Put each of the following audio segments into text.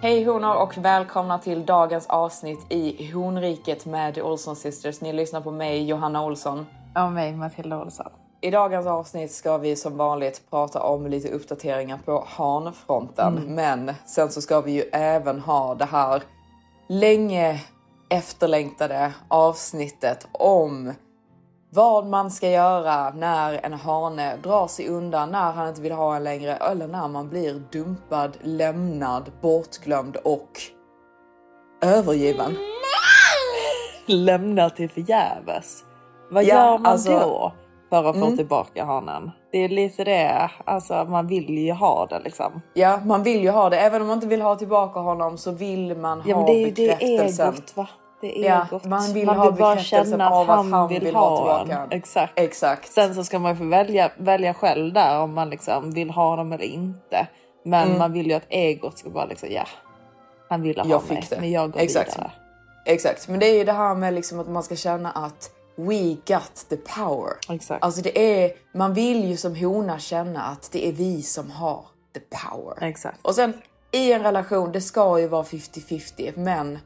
Hej honor och välkomna till dagens avsnitt i Honriket med The Olsson Sisters. Ni lyssnar på mig, Johanna Olsson. Och mig, Matilda Olsson. I dagens avsnitt ska vi som vanligt prata om lite uppdateringar på hanfronten. Men sen så ska vi ju även ha det här länge efterlängtade avsnittet om vad man ska göra när en hane drar sig undan, när han inte vill ha en längre eller när man blir dumpad, lämnad, bortglömd och övergiven. Lämna till förgäves. Vad Ja, gör man alltså- då för att få tillbaka hanen? Det är lite det, alltså man vill ju ha det liksom. Ja, man vill ju ha det. Även om man inte vill ha tillbaka honom så vill man Ja ha men det är ju det bekräftelsen. egot va? Det är Ja, egot. man vill ha bara bekräftelsen känna av att han vill ha tillbaka han. Exakt. Exakt. Sen så ska man ju få välja, välja själv där om man liksom vill ha dem eller inte. Men Mm. man vill ju att egot ska bara liksom ja, han ville ha Jag mig det. men jag går Exakt. vidare. Exakt, men det är ju det här med liksom att man ska känna att we got the power. Exakt. Alltså det är, man vill ju som hona känna att det är vi som har the power. Exakt. Och sen i en relation, det ska ju vara 50-50 men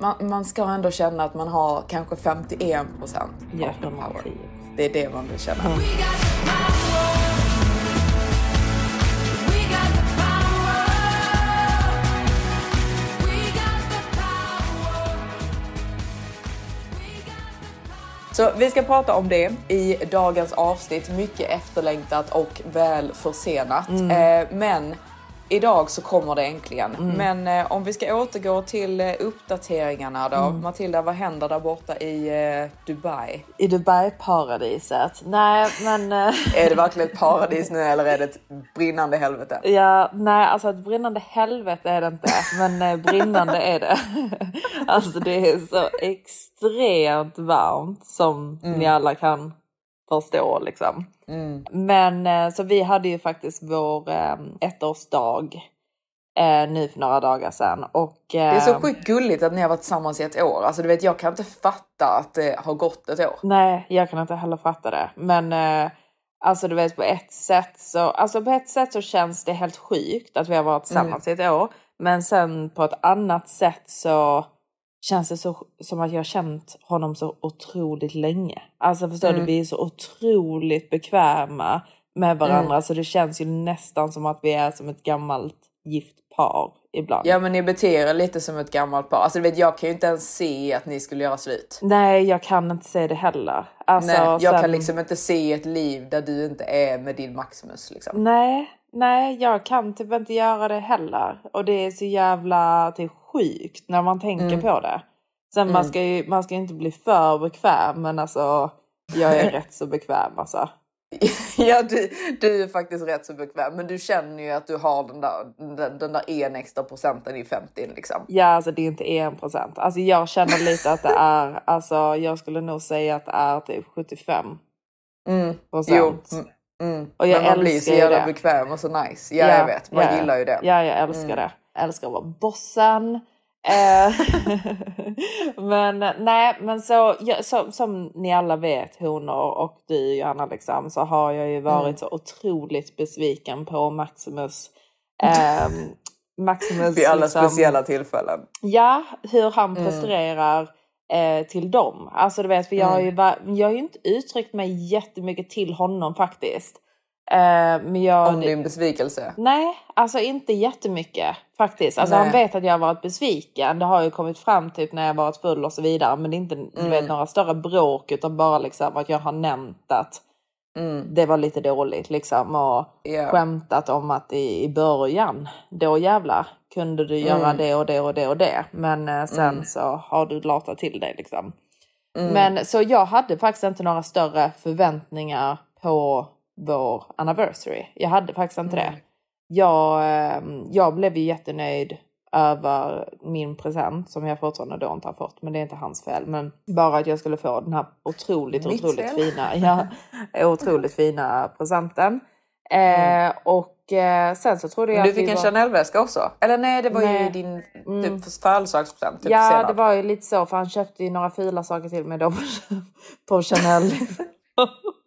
man, man ska ändå känna att man har kanske 51 procent av power. 110. Det är det man vill känna. Så vi ska prata om det i dagens avsnitt. Mycket efterlängtat och väl försenat. Eh, men idag så kommer det äntligen. Men eh, om vi ska återgå till eh, uppdateringarna då. Matilda, vad händer där borta i eh, Dubai? I Dubai-paradiset. Nej men eh, Är det verkligen ett paradis nu eller är det ett brinnande helvete? Ja, nej, alltså ett brinnande helvete är det inte, men eh, brinnande är det. alltså det är så extremt varmt som ni alla kan förstå liksom. Men eh, så vi hade ju faktiskt vår eh, ettårsdag eh, nu för några dagar sedan och Det är så sjukt gulligt att ni har varit tillsammans i ett år. Alltså du vet, jag kan inte fatta att det har gått ett år. Nej, jag kan inte heller fatta det. Men alltså du vet på ett sätt så, alltså på ett sätt så känns det helt sjukt att vi har varit tillsammans i ett år. Men sen på ett annat sätt så känns det så, som att jag har känt honom så otroligt länge. Alltså förstår du, vi är så otroligt bekväma med varandra så det känns ju nästan som att vi är som ett gammalt gift par ibland. Ja men ni beter er lite som ett gammalt par. Alltså du vet, jag kan ju inte ens se att ni skulle göra slut. Nej, jag kan inte säga det heller. Alltså, Nej, jag sen- kan liksom inte se ett liv där du inte är med din Maximus liksom. Nej, nej, jag kan typ inte göra det heller. Och det är så jävla typ, sjukt när man tänker Mm. på det. Sen man ska ju man ska inte bli för bekväm, men alltså jag är rätt så bekväm alltså. ja, du, du är faktiskt rätt så bekväm, men du känner ju att du har den där, den, den där en extra procenten i 50 liksom. Ja, alltså det är inte en procent. Alltså jag känner lite att det är, alltså jag skulle nog säga att det är typ 75 Jo, procent. mm, mm. Och jag men man blir så älskar jävla det. bekväm och så nice. Ja, jag vet, man ja, gillar ju det. Mm. Ja, jag älskar det. Jag älskar att vara bossen. Eh, men nej, men så, ja, så som ni alla vet, honor och du Johanna, liksom, så har jag ju varit Mm. så otroligt besviken på Maximus. Eh, Maximus Vid alla liksom- speciella tillfällen. Ja, hur han Mm. presterar eh, till dem. Alltså du vet, för jag, har ju, jag har ju inte uttryckt mig jättemycket till honom faktiskt. Eh, men jag, Om din besvikelse? Nej, alltså inte jättemycket faktiskt. Alltså Nej. han vet att jag har varit besviken. Det har ju kommit fram typ när jag varit full och så vidare. Men det är inte du vet, några större bråk utan bara liksom att jag har nämnt att det var lite dåligt liksom. Och Ja. skämtat om att i, i början, då jävlar kunde du göra det och det och det och det. Men eh, sen så har du latat till dig liksom. Men så jag hade faktiskt inte några större förväntningar på vår anniversary. Jag hade faktiskt inte det. Jag, eh, jag blev ju jättenöjd över min present som jag fortfarande då inte har fått. Men det är inte hans fel. Men bara att jag skulle få den här otroligt, Mitt otroligt fel. fina, ja, otroligt fina presenten. Eh, och eh, sen så trodde jag Men du fick en var... Chanel-väska också? Eller nej, det var ju Nej. din typ, födelsedagspresent. Typ Ja, senare. det var ju lite så för han köpte ju några fula saker till mig då på, på Chanel.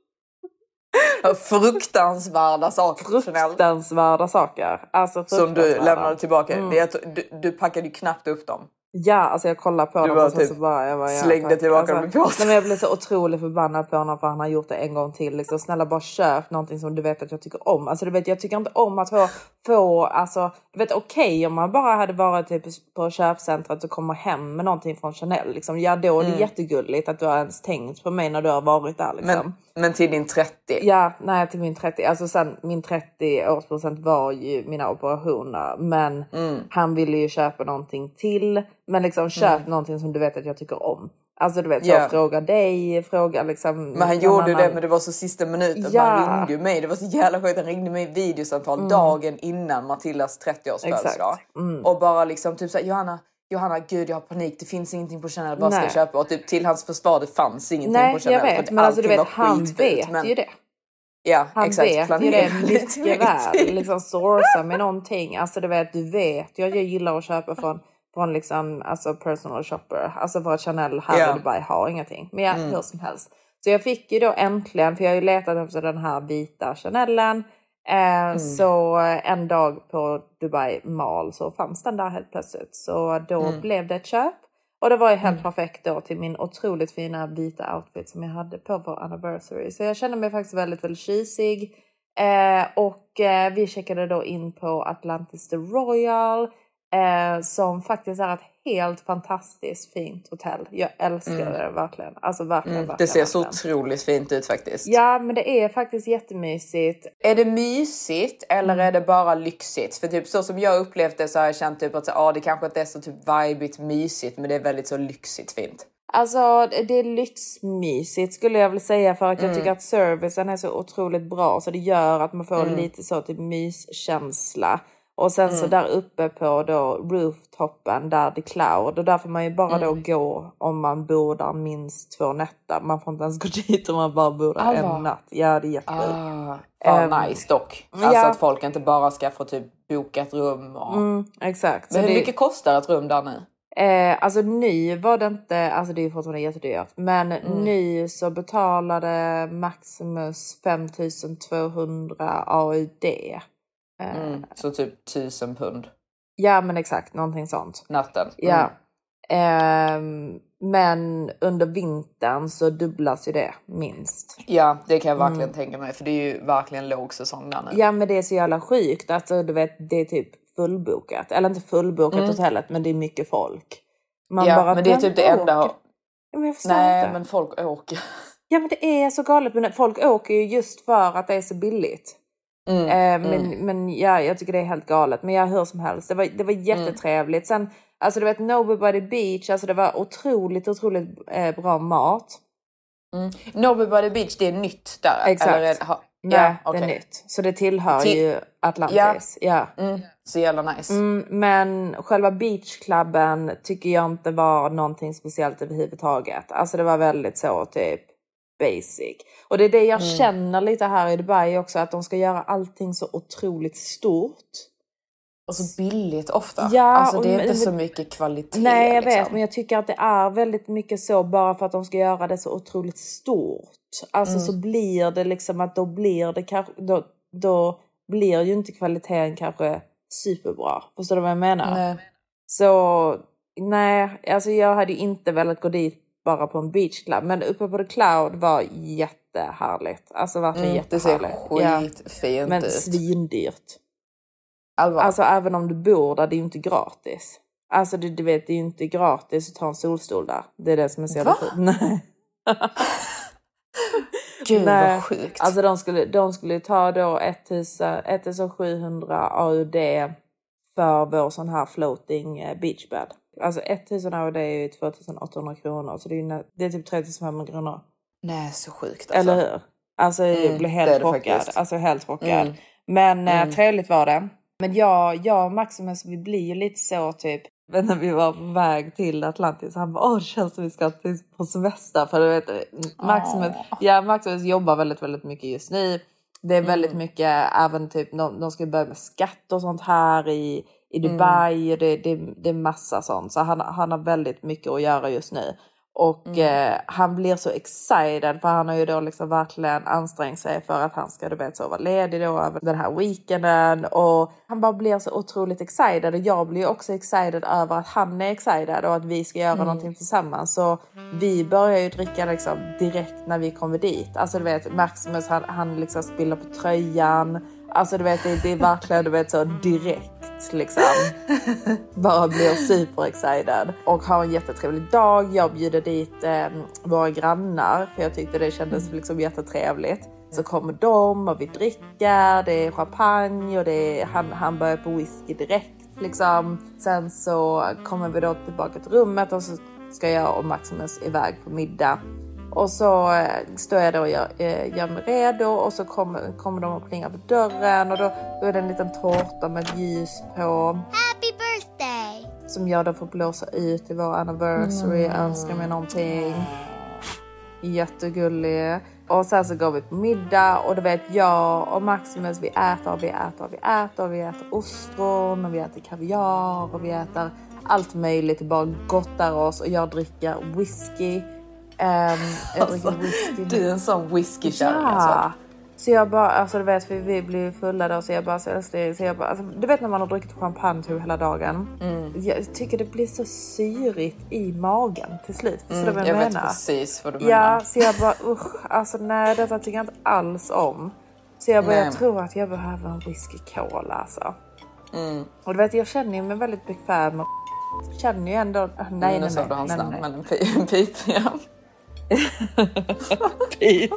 Fruktansvärda saker. Fruktansvärda saker. Alltså Som du fruktansvärda. lämnade tillbaka. Att du, du packade ju knappt upp dem. Ja, alltså jag kollade på honom och sen typ så bara... Jag bara ja, slängde tack. tillbaka alltså, dem i påsen. nej, Jag blev så otroligt förbannad på honom för han har gjort det en gång till. Liksom, snälla bara köp någonting som du vet att jag tycker om. Alltså du vet, jag tycker inte om att få, få alltså, du vet okej om man bara hade varit typ på köpcentret och kommer hem med någonting från Chanel. Liksom, ja då är det jättegulligt att du har ens tänkt på mig när du har varit där. Liksom. Men, men till din 30. Ja, nej till min 30. Alltså sen min 30 årspresent var ju mina operationer. Men Mm. han ville ju köpa någonting till. Men liksom köp någonting som du vet att jag tycker om. Alltså du vet, så Ja. fråga dig, fråga liksom. Men han gjorde ju det annan. men det var så sista minuten. Ja. Han ringde ju mig. Det var så jävla sjukt. Han ringde mig i videosamtal dagen innan Matildas 30-årsfödelsedag. Exakt. Mm. Och bara liksom typ såhär Johanna, Johanna gud jag har panik. Det finns ingenting på Chanel. Vad ska Nej. jag köpa? Och typ till hans försvar det fanns ingenting Nej, på Chanel. jag för vet. Men alltså du vet, han vet men- ju det. Ja Han exakt. vet ju det mycket väl. Liksom sourca med någonting. Alltså du vet, du vet att jag gillar att köpa från, från liksom, alltså personal shopper. Alltså för att Chanel här Ja. i Dubai har ingenting. Men ja, hur som helst. Så jag fick ju då äntligen, för jag har ju letat efter den här vita Chanelen. Eh, Så en dag på Dubai Mall så fanns den där helt plötsligt. Så då blev det ett köp. Och det var ju helt perfekt då till min otroligt fina vita outfit som jag hade på vår anniversary. Så jag kände mig faktiskt väldigt, väldigt tjusig. Eh, och eh, vi checkade då in på Atlantis The Royal. Eh, som faktiskt är ett helt fantastiskt fint hotell. Jag älskar det verkligen. Alltså verkligen, verkligen. Mm. Det ser så verkligen. otroligt fint ut faktiskt. Ja men det är faktiskt jättemysigt. Är det mysigt eller Mm. är det bara lyxigt? För typ så som jag upplevt det så har jag känt typ att så, ah, det kanske inte är så typ vibigt mysigt men det är väldigt så lyxigt fint. Alltså det är lyxmysigt skulle jag vilja säga för att jag tycker att servicen är så otroligt bra så det gör att man får lite så typ myskänsla. Och sen så där uppe på då rooftoppen där det är cloud och där får man ju bara då gå om man bor där minst två nätter. Man får inte ens gå dit om man bara bor där Allvar? en natt. Ja det är jättesjukt. Ah, fan Ehm, nice dock. Alltså ja. att folk inte bara ska få typ boka ett rum. Och... Mm, exakt. Så Men hur det- mycket kostar ett rum där nu? Eh, alltså ny var det inte, alltså det är ju fortfarande jättedyrt. Men ny så betalade Maximus 5200 AUD. Eh, Mm. Så typ 1000 pund Ja men exakt, någonting sånt. natten. Ja. Mm. Ehm, men under vintern så dubblas ju det minst. ja, det kan jag verkligen tänka mig för det är ju verkligen lågsäsong där nu. Mm. Ja men det är så jävla sjukt. Alltså du vet det är typ fullbokat. Eller inte fullbokat hotellet men det är mycket folk. Man Ja, bara, men det är "Vem typ det enda. åker?" Ja, men Nej, inte. men folk åker. Ja men det är så galet. Men folk åker ju just för att det är så billigt. Mm, Eh, men, men ja, jag tycker det är helt galet. Men jag hur som helst, det var, det var jättetrevligt. Sen, alltså du vet the beach, alltså det var otroligt, otroligt eh, bra mat. By the beach, det är nytt där? Exakt. Eller ha, ja, det är nytt. Så det tillhör Till- ju Atlantis. Ja. Mm, så jävla nice. Mm, men själva beachklubben tycker jag inte var någonting speciellt överhuvudtaget. Alltså det var väldigt så typ basic. Och det är det jag Mm. känner lite här i Dubai också, att de ska göra allting så otroligt stort. Och så billigt ofta. Ja, alltså det är men- inte så mycket kvalitet. Nej jag liksom. vet men jag tycker att det är väldigt mycket så bara för att de ska göra det så otroligt stort. Alltså Mm. så blir det liksom att då blir det kanske, då, då blir ju inte kvaliteten kanske superbra. Förstår du vad jag menar? Nej. Så nej, alltså jag hade ju inte velat gå dit bara på en beachclub. Men uppe på The Cloud var jättehärligt. Alltså verkligen Mm, det ser jättehärligt. skitfint Men ut. svindyrt. Allvar. Alltså även om du bor där, det är ju inte gratis. Alltså du, du vet, det är ju inte gratis att ta en solstol där. Det är det som är så jävla sjukt. Nej. Gud Nej, vad sjukt. Alltså de skulle, de skulle ta då 1000 1700 AUD för vår sån här floating eh, beachbed. Alltså 1000 AUD är ju 2800 kronor så det är, det är typ 3500 kronor. Nej så sjukt alltså. Eller hur? Alltså jag Mm, blev det helt det chockad. Alltså helt chockad. Mm. Men eh, Mm. trevligt var det. Men jag, jag och Maximus vi blir ju lite så typ när vi var på väg till Atlantis. Han bara åh det känns som vi ska på semester. För du vet Maximus, ja, Maximus jobbar väldigt väldigt mycket just nu. Det är väldigt Mm. mycket även typ de, de ska börja med skatt och sånt här i, i Dubai. Och det, det, det är massa sånt. Så han, han har väldigt mycket att göra just nu. Och Mm. eh, han blir så excited för han har ju då liksom verkligen ansträngt sig för att han ska du vet så vara ledig då över den här weekenden och han bara blir så otroligt excited och jag blir också excited över att han är excited och att vi ska göra någonting tillsammans så vi börjar ju dricka liksom direkt när vi kommer dit. Alltså du vet Maximus han, han liksom spiller på tröjan. Alltså du vet det, det är verkligen du vet så direkt liksom. Bara blir super excited och har en jättetrevlig dag. Jag bjuder dit eh, våra grannar för jag tyckte det kändes liksom jättetrevligt. Så kommer de och vi dricker, det är champagne och det är, han, han börjar på whisky direkt liksom. Sen så kommer vi då tillbaka till rummet och så ska jag och Maximus iväg på middag. Och så eh, står jag då och gör, eh, gör mig redo och så kommer, kommer de och plingar på dörren och då, då är det en liten tårta med ljus på Happy birthday! som jag då får blåsa ut i vår anniversary, önska mig någonting. Jättegullig. Och sen så går vi på middag och du vet jag och Maximus vi äter och vi äter och vi äter och vi äter ostron och vi äter kaviar och vi äter allt möjligt och bara gottar oss och jag dricker whisky. Ehm, jag dricker whisky. Du är en sån whiskykärring Ja. alltså. Så jag bara, alltså du vet för vi blir fulla då så jag bara, så älskling, så jag bara alltså, du vet när man har druckit champagne typ hela dagen. Mm. Jag tycker det blir så syrigt i magen till slut. Du Mm, jag jag, vet menar? precis vad du Ja, menar. så jag bara usch, alltså nej detta tycker jag inte alls om. Så jag bara, Nej. jag tror att jag behöver en whisky cola alltså. Mm. Och du vet jag känner mig väldigt bekväm och känner ju ändå, nej nej nu nej. sa du hans nej, namn, nej. men en pip ja. Pip.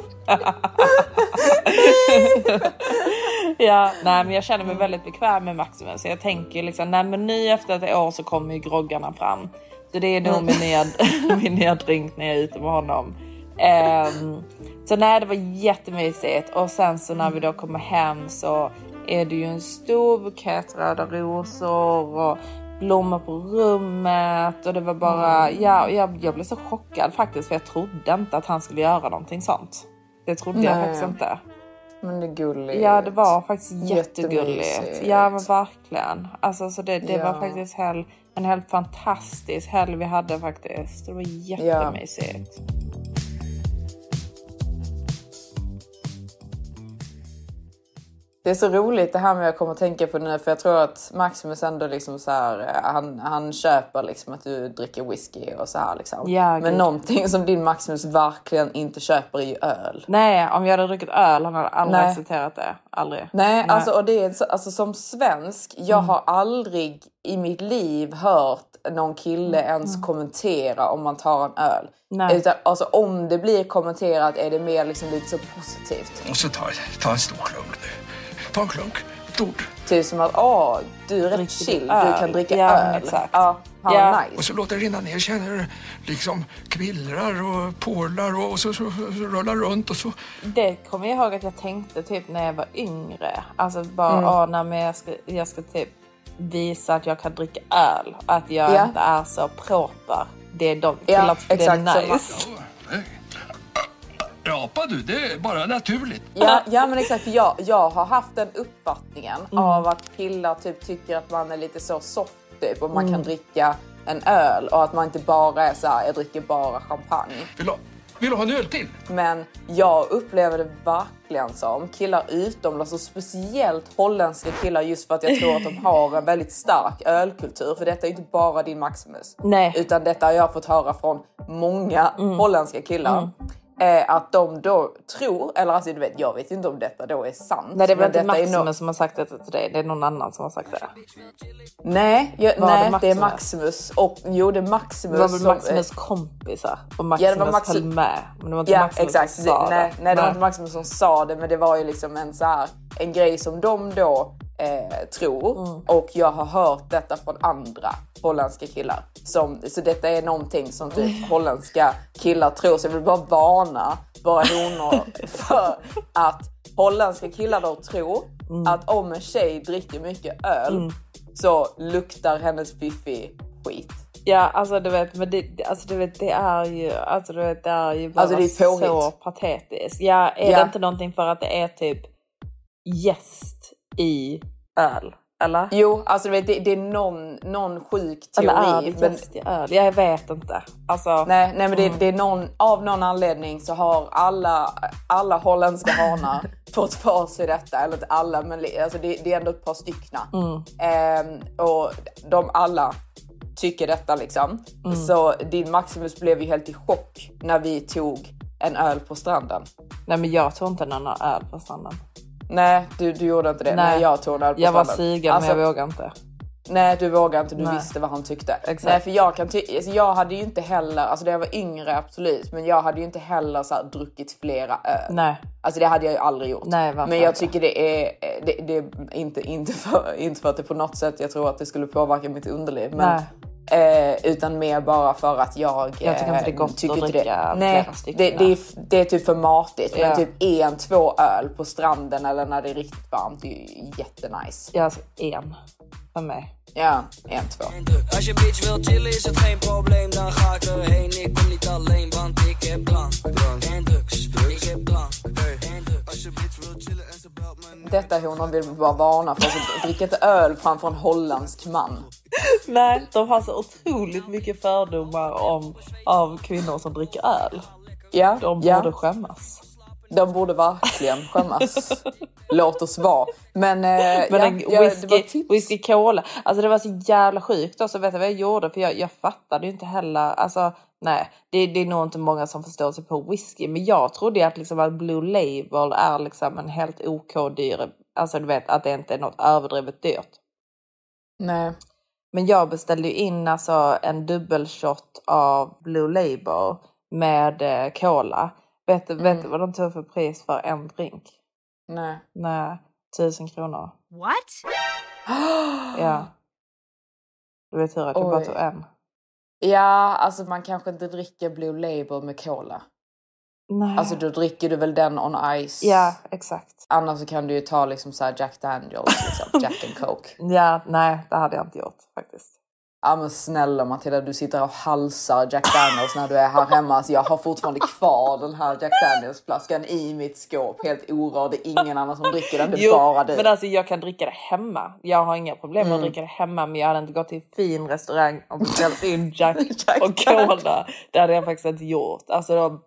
ja, nej men jag känner mig väldigt bekväm med Maximus. Så jag tänker liksom, nej men nu efter ett år så kommer ju groggarna fram. Så det är nog min nya, min neddrink drink när jag är ute med honom. Um, så nej, det var jättemysigt. Och sen så när vi då kommer hem så är det ju en stor bukett röda rosor och blommor på rummet och det var bara, ja, jag, jag blev så chockad faktiskt för jag trodde inte att han skulle göra någonting sånt. Det trodde jag Nej. faktiskt inte. Men det är gulligt. Ja, det var faktiskt jättegulligt. Ja, men verkligen. Alltså, så det, det Ja. var faktiskt hel, en helt fantastisk helg vi hade faktiskt. Det var jättemysigt. Det är så roligt det här med jag kommer att tänka på nu för jag tror att Maximus ändå liksom så här, eh, han, han köper liksom att du dricker whisky och så här liksom. Ja, Men gud. någonting som din Maximus verkligen inte köper är ju öl. Nej, om jag hade druckit öl han hade aldrig Nej. accepterat det. Aldrig. Nej, Alltså, och det är, så- alltså som svensk, jag Mm. har aldrig i mitt liv hört någon kille ens kommentera om man tar en öl. Mm. Nej. Utan alltså, om det blir kommenterat är det mer liksom lite så positivt. Och så ta, ta en stor klunk nu. Ta en klunk. Stort. Typ som att åh, du är rätt chill, du öl? kan dricka Ja, öl. exakt. Ja, Ja. vad Och nice. så låter det rinna ner. Känner du liksom kvillrar och porlar och, och så, så, så, rullar runt och så. Det kommer jag ihåg att jag tänkte typ när jag var yngre. Alltså bara, Mm. åh, nej, men jag ska, jag ska typ visa att jag kan dricka öl. Att jag Ja. inte är så proper. Det är de Ja, till att det är exakt, så nice. Rapa du, det är bara naturligt. Ja, ja men exakt, för jag, jag har haft den uppfattningen Mm. av att killar typ tycker att man är lite så soft typ och man Mm. kan dricka en öl och att man inte bara är så här, jag dricker bara champagne. Vill du ha Vill du ha en öl till? Men jag upplever det verkligen som killar utomlands och speciellt holländska killar just för att jag tror att de har en väldigt stark ölkultur. För detta är inte bara din Maximus. Nej. Utan detta har jag fått höra från många holländska killar. Eh, att de då tror, eller alltså du vet, jag vet inte om detta då är sant. Nej det var inte Maximus nog- som har sagt detta till dig, det är någon annan som har sagt det. Nej, jag, Var det nej det, är Maximus? Och jo det är Maximus. Det var väl som- Maximus kompisar och Ja, Maximus det var Maxi- höll med. Men det var inte Ja Maximus exakt. som sa det, nej, det. nej det var inte Maximus som sa det men det var ju liksom en så här en grej som de då eh, tror Mm. och jag har hört detta från andra holländska killar. Som, så detta är någonting som typ holländska killar tror så jag vill bara varna våra honor för att holländska killar då tror Mm. att om en tjej dricker mycket öl så luktar hennes fiffi skit. Ja alltså du vet, men det, alltså, du vet, det är ju, alltså, du vet, det är ju bara Alltså, är så patetiskt. Ja, är Ja. det inte någonting för att det är typ gäst i öl? Eller? Jo, alltså det, det är någon, någon sjuk teori. Eller är det men- i öl? Jag vet inte. Alltså, Nej, nej men det, Mm. det är någon, av någon anledning så har alla, alla holländska hanar fått för sig detta. Eller inte alla, men alltså det, det är ändå ett par styckna. Mm. Ehm, och de alla tycker detta liksom. Mm. Så din Maximus blev ju helt i chock när vi tog en öl på stranden. nej men jag tog inte någon öl på stranden. Nej, du, du gjorde inte det. Nej. Nej, jag tog en öl på Jag var stranden. sugen Alltså, men jag vågade inte. Nej, du vågar inte. Du Nej. visste vad han tyckte. Exakt. Nej, för jag kan ty- alltså, jag hade ju inte heller, alltså när jag var yngre absolut, men jag hade ju inte heller så här, druckit flera öl. Nej. Alltså det hade jag ju aldrig gjort. Nej, men jag tycker det är, det, det är inte, inte, för, inte för att det på något sätt jag tror att det skulle påverka mitt underliv. Men, eh, utan mer bara för att jag... Jag tycker inte det är eh, gott tycker att dricka det, Nej, det, det, är, det är typ för matigt. Ja. Men typ en, två öl på stranden eller när det är riktigt varmt det är ju jättenice. Jag alltså en för mig. Ja, en, två. Als je bitch wil chillen is het geen probleem, dan ga ik erheen. Ik kom niet alleen, want ik heb drank en drugs. Ik heb me Detta honom vill vi bara varna för. Så drick inte öl framför en holländsk man. Nej, de har så otroligt mycket fördomar om av kvinnor som dricker öl. Ja, De ja. borde skämmas. De borde verkligen skämmas. Låt oss vara. Men, eh, Men ja, en ja, whisky, tips. whisky cola, alltså det var så jävla sjukt. Och så vet jag vad jag gjorde? För jag, jag fattade ju inte heller. Alltså nej, det, det är nog inte många som förstår sig på whisky. Men jag trodde att, liksom, att Blue Label är liksom en helt OK dyr. Alltså du vet att det inte är något överdrivet dyrt. Nej. Men jag beställde ju in alltså en dubbelshot av Blue Label med eh, cola. Vet, Mm. du vad de tog för pris för en drink? Nej. Nej, tusen kronor. What? Ja. Du vet hur att jag bara tog en. Ja, alltså man kanske inte dricker Blue Label med cola. Nej. Alltså då dricker du väl den on ice. Ja, exakt. Annars så kan du ju ta liksom så Jack Daniels, liksom. Jack and Coke. Ja, nej, det hade jag inte gjort faktiskt. Ja men snälla Matilda, du sitter och halsar Jack Daniels när du är här hemma. Så jag har fortfarande kvar den här Jack Daniels flaskan i mitt skåp. Helt orörd. Det är ingen annan som dricker den. Det är bara du. men alltså jag kan dricka det hemma. Jag har inga problem med Mm. att dricka det hemma. Men jag hade inte gått till en fin restaurang och beställt in Jack, Jack och Cola. Det hade jag faktiskt inte gjort. Alltså då,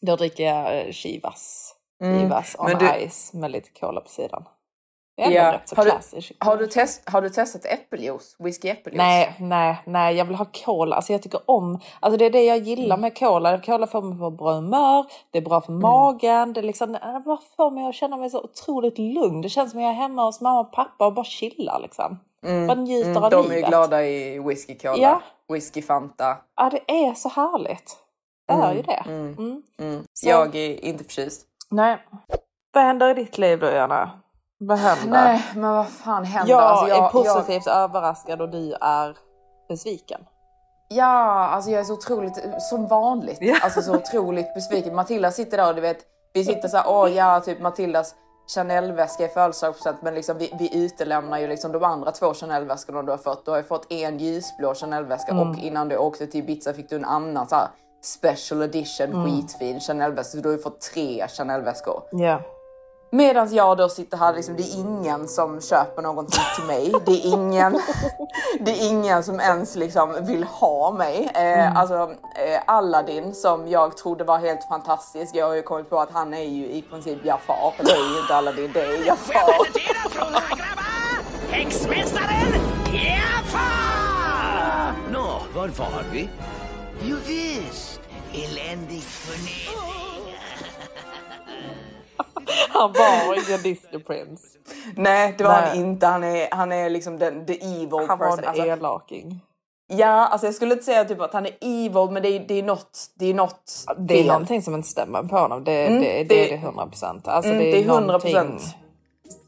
då dricker jag eh, Chivas. Chivas on Mm. Du- ice med lite cola på sidan. Ja. Har, du, har, du test, har du testat äppeljuice? Whisky äppeljuice? Nej, nej, nej, jag vill ha cola. Alltså jag tycker om, alltså det är det jag gillar Mm. med cola. Cola får mig på bra humör, det är bra för magen, det, är liksom, det bara får mig att känna mig så otroligt lugn. Det känns som jag är hemma hos mamma och pappa och bara chillar liksom. Bara njuter Mm, av de är ju livet. glada i whisky cola. Ja. Whisky Fanta. Ja, det är så härligt. Det är ju det. Mm. Så- Jag är inte förtjust. Nej. Vad händer i ditt liv då, Jana? Vad händer? Nej, men vad fan händer? Jag Alltså, är positivt överraskad och du är besviken. Ja, alltså jag är så otroligt, som vanligt, Ja. alltså så otroligt besviken. Matilda sitter där och du vet, vi sitter så här, åh ja, typ Matildas Chanel-väska i födelsedagspresent men liksom vi, vi utelämnar ju liksom de andra två Chanel-väskorna du har fått. Du har ju fått en ljusblå Chanel-väska och innan du åkte till Ibiza fick du en annan så här special edition skitfin Chanel-väska. Så du har ju fått tre Chanel-väskor. Ja. Medan jag då sitter här, liksom, det är ingen som köper någonting till mig. Det är ingen, det är ingen som ens liksom vill ha mig. Eh, Alltså eh, Aladdin som jag trodde var helt fantastisk. Jag har ju kommit på att han är ju i princip Jafar. Det är ju inte Aladdin, det är Jafar. Häxmästaren Jafar! Nå, var var vi? Jo visst, eländig förnedring. Han var ingen Disney Prince. Nej, det var Nej. han inte. Han är, han är liksom den, the evil Han var person. en Alltså, elaking. ja, alltså jag skulle inte säga typ att han är evil, men det är, det är något, det är något Det är fel. någonting som inte stämmer på honom. Det, Mm, det, det, det- är det 100 procent. Alltså, Mm, det är, det är 100 någonting procent.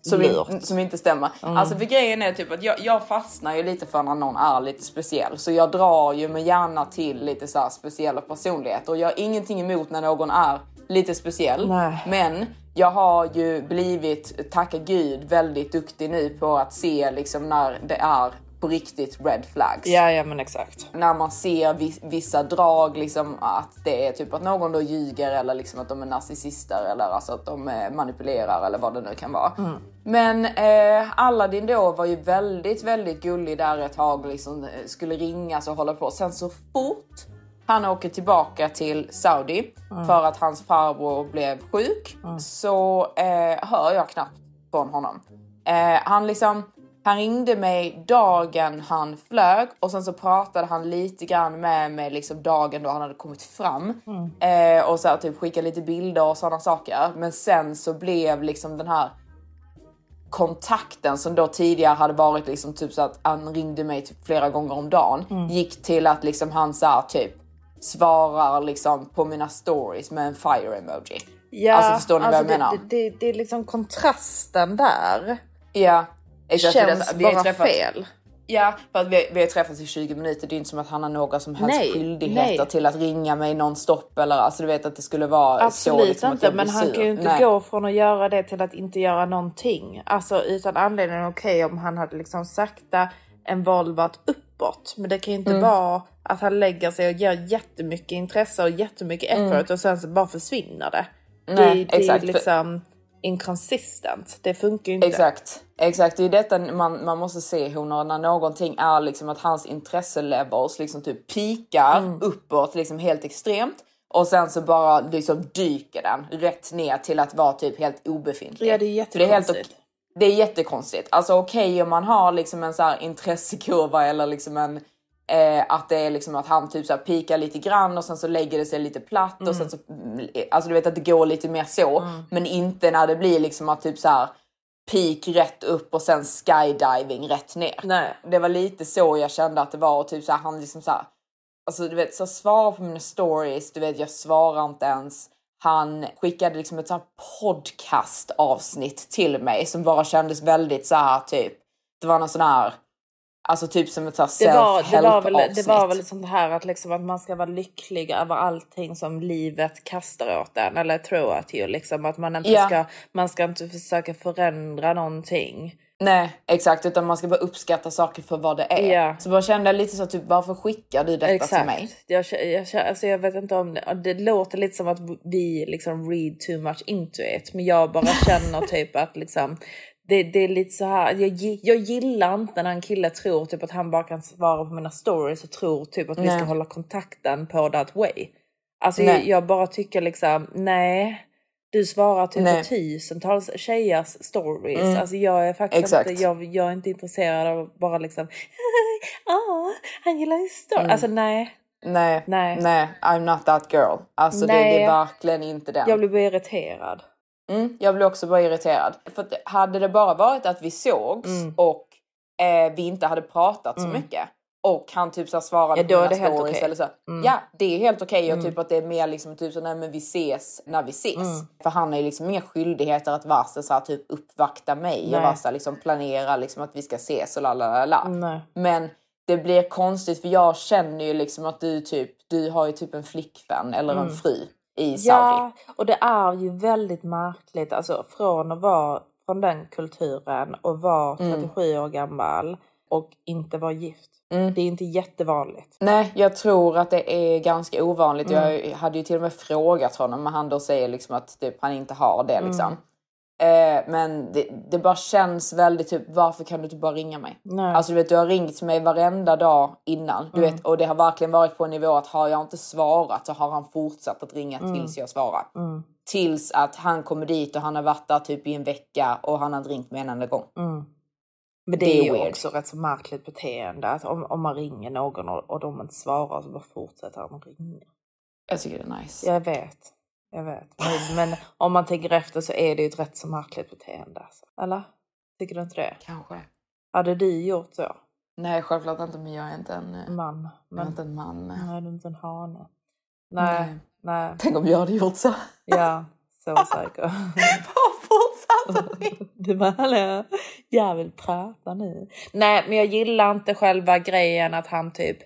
Som, in, som inte stämmer. Alltså för grejen är typ att jag, jag fastnar ju lite för när någon är lite speciell. Så jag drar ju mig gärna till lite så speciella personligheter. Och jag har ingenting emot när någon är lite speciell. Nej. Men jag har ju blivit, tacka gud, väldigt duktig nu på att se liksom när det är på riktigt red flags Ja, ja men exakt. när man ser vi- vissa drag, liksom att det är typ att någon då ljuger eller liksom att de är narcissister eller alltså att de eh, manipulerar eller vad det nu kan vara. Men eh, Aladdin då var ju väldigt, väldigt gullig där ett tag liksom eh, skulle ringas och hålla på. Sen så fort han åker tillbaka till Saudi för att hans farbror blev sjuk så eh, hör jag knappt från honom. Eh, han liksom han ringde mig dagen han flög och sen så pratade han lite grann med mig liksom dagen då han hade kommit fram. Eh, och så här, typ skickade lite bilder och sådana saker. Men sen så blev liksom den här kontakten som då tidigare hade varit liksom typ så att han ringde mig typ flera gånger om dagen gick till att liksom han så här, typ svarar liksom på mina stories med en fire emoji. Ja, Alltså, förstår ni vad jag det, menar? Det, det, det är liksom kontrasten där. Ja, exakt. Känns vi bara träffats- fel. Ja, för att vi, vi har träffats i 20 minuter. Det är inte som att han har några som helst Nej, skyldigheter nej. till att ringa mig nonstop eller alltså du vet att det skulle vara så. Absolut Liksom, att inte, men han kan ju inte Nej. gå från att göra det till att inte göra någonting. Alltså utan anledning okej om han hade liksom sakta en volvat uppåt. Men det kan ju inte Mm. vara att han lägger sig och ger jättemycket intresse och jättemycket effort och sen så bara försvinner det. Mm. Nej, det, det exakt, är liksom inconsistent. Det funkar ju inte. Exakt, exakt. Det är detta man, man måste se honor när någonting är liksom att hans intresselevels liksom typ pikar Mm. uppåt liksom helt extremt och sen så bara liksom dyker den rätt ner till att vara typ helt obefintlig. Ja, det är För det är helt jättekonstigt. det är jättekonstigt. Alltså okej om man har liksom en så här intressekurva eller liksom en eh, att det är liksom att han typ så pikar lite grann och sen så lägger det sig lite platt och sen så mm, alltså du vet att det går lite mer så, men inte när det blir liksom att typ så här peak rätt upp och sen skydiving rätt ner. Nej. Det var lite så jag kände att det var och typ så här, han liksom så här, alltså du vet så svara på mina stories, du vet jag svarar inte ens. Han skickade liksom ett så här podcast avsnitt till mig som bara kändes väldigt så här typ. Det var någon sån här, alltså typ som ett här Det var, det, var väl, det self-help var avsnitt. väl sånt här att, liksom att man ska vara lycklig över allting som livet kastar åt en. Eller tror att ju liksom att man inte Ja. ska, man ska inte försöka förändra någonting. Nej exakt utan man ska bara uppskatta saker för vad det är. Ja. Så bara kände jag lite så typ varför skickar du detta till mig? Jag, jag, kä- alltså jag vet inte om det, det låter lite som att vi liksom read too much into it. Men jag bara känner typ att liksom det, det är lite så här. Jag, jag gillar inte när en kille tror typ att han bara kan svara på mina stories och tror typ att vi Nej. ska hålla kontakten på that way. Alltså jag, jag bara tycker liksom nej. Du svarar typ Nej. på tusentals tjejers stories. Alltså jag är faktiskt Exakt. inte, jag, jag är inte intresserad av bara liksom, ah, han gillar ju story. Alltså nej. Nej, Nej. nej, I'm not that girl. Alltså det, Nej. det är verkligen inte den. Jag blir bara irriterad. Mm, jag blir också bara irriterad. För hade det bara varit att vi sågs Mm. och eh, vi inte hade pratat så mycket och han typ så svarade Ja, då på mina det stories. Mm. eller så. Ja, det är helt okej och typ att det är mer liksom typ så nej men vi ses när vi ses. Mm. För han har ju liksom inga skyldigheter att vara så, här, typ uppvakta mig Nej. och vara så här, liksom planera liksom att vi ska ses och la la la. Nej. Men det blir konstigt för jag känner ju liksom att du typ, du har ju typ en flickvän eller en fru i Saudi. Mm. Ja, och det är ju väldigt märkligt alltså från att vara från den kulturen och vara Mm. 37 år gammal och inte vara gift. Mm. Det är inte jättevanligt. Nej, jag tror att det är ganska ovanligt. Mm. Jag hade ju till och med frågat honom men han då säger liksom att typ, han inte har det liksom. Eh, men det, det bara känns väldigt typ, varför kan du inte bara ringa mig? Nej. Alltså du vet, du har ringt mig varenda dag innan. Du vet, och det har verkligen varit på en nivå att har jag inte svarat så har han fortsatt att ringa tills jag svarar. Tills att han kommer dit och han har varit där typ i en vecka och han har inte ringt mig en enda gång. Men det, Det är är ju weird. också rätt så märkligt beteende att om, om man ringer någon och, och de inte svarar så bara fortsätter han att ringa. Jag tycker det är nice. Jag vet. Jag vet. Men, men om man tänker efter så är det ju ett rätt så märkligt beteende. Alltså. Eller? Tycker du inte det? Kanske. Hade du gjort så? Nej, självklart inte, men jag är inte en, eh, Man. jag är Men, inte en man. nej, du är inte en hane. Nej. Nej. Nej. Tänk om jag hade gjort så. Ja, så säker. Du bara, hallå, jag vill prata nu. Nej, men jag gillar inte själva grejen att han typ,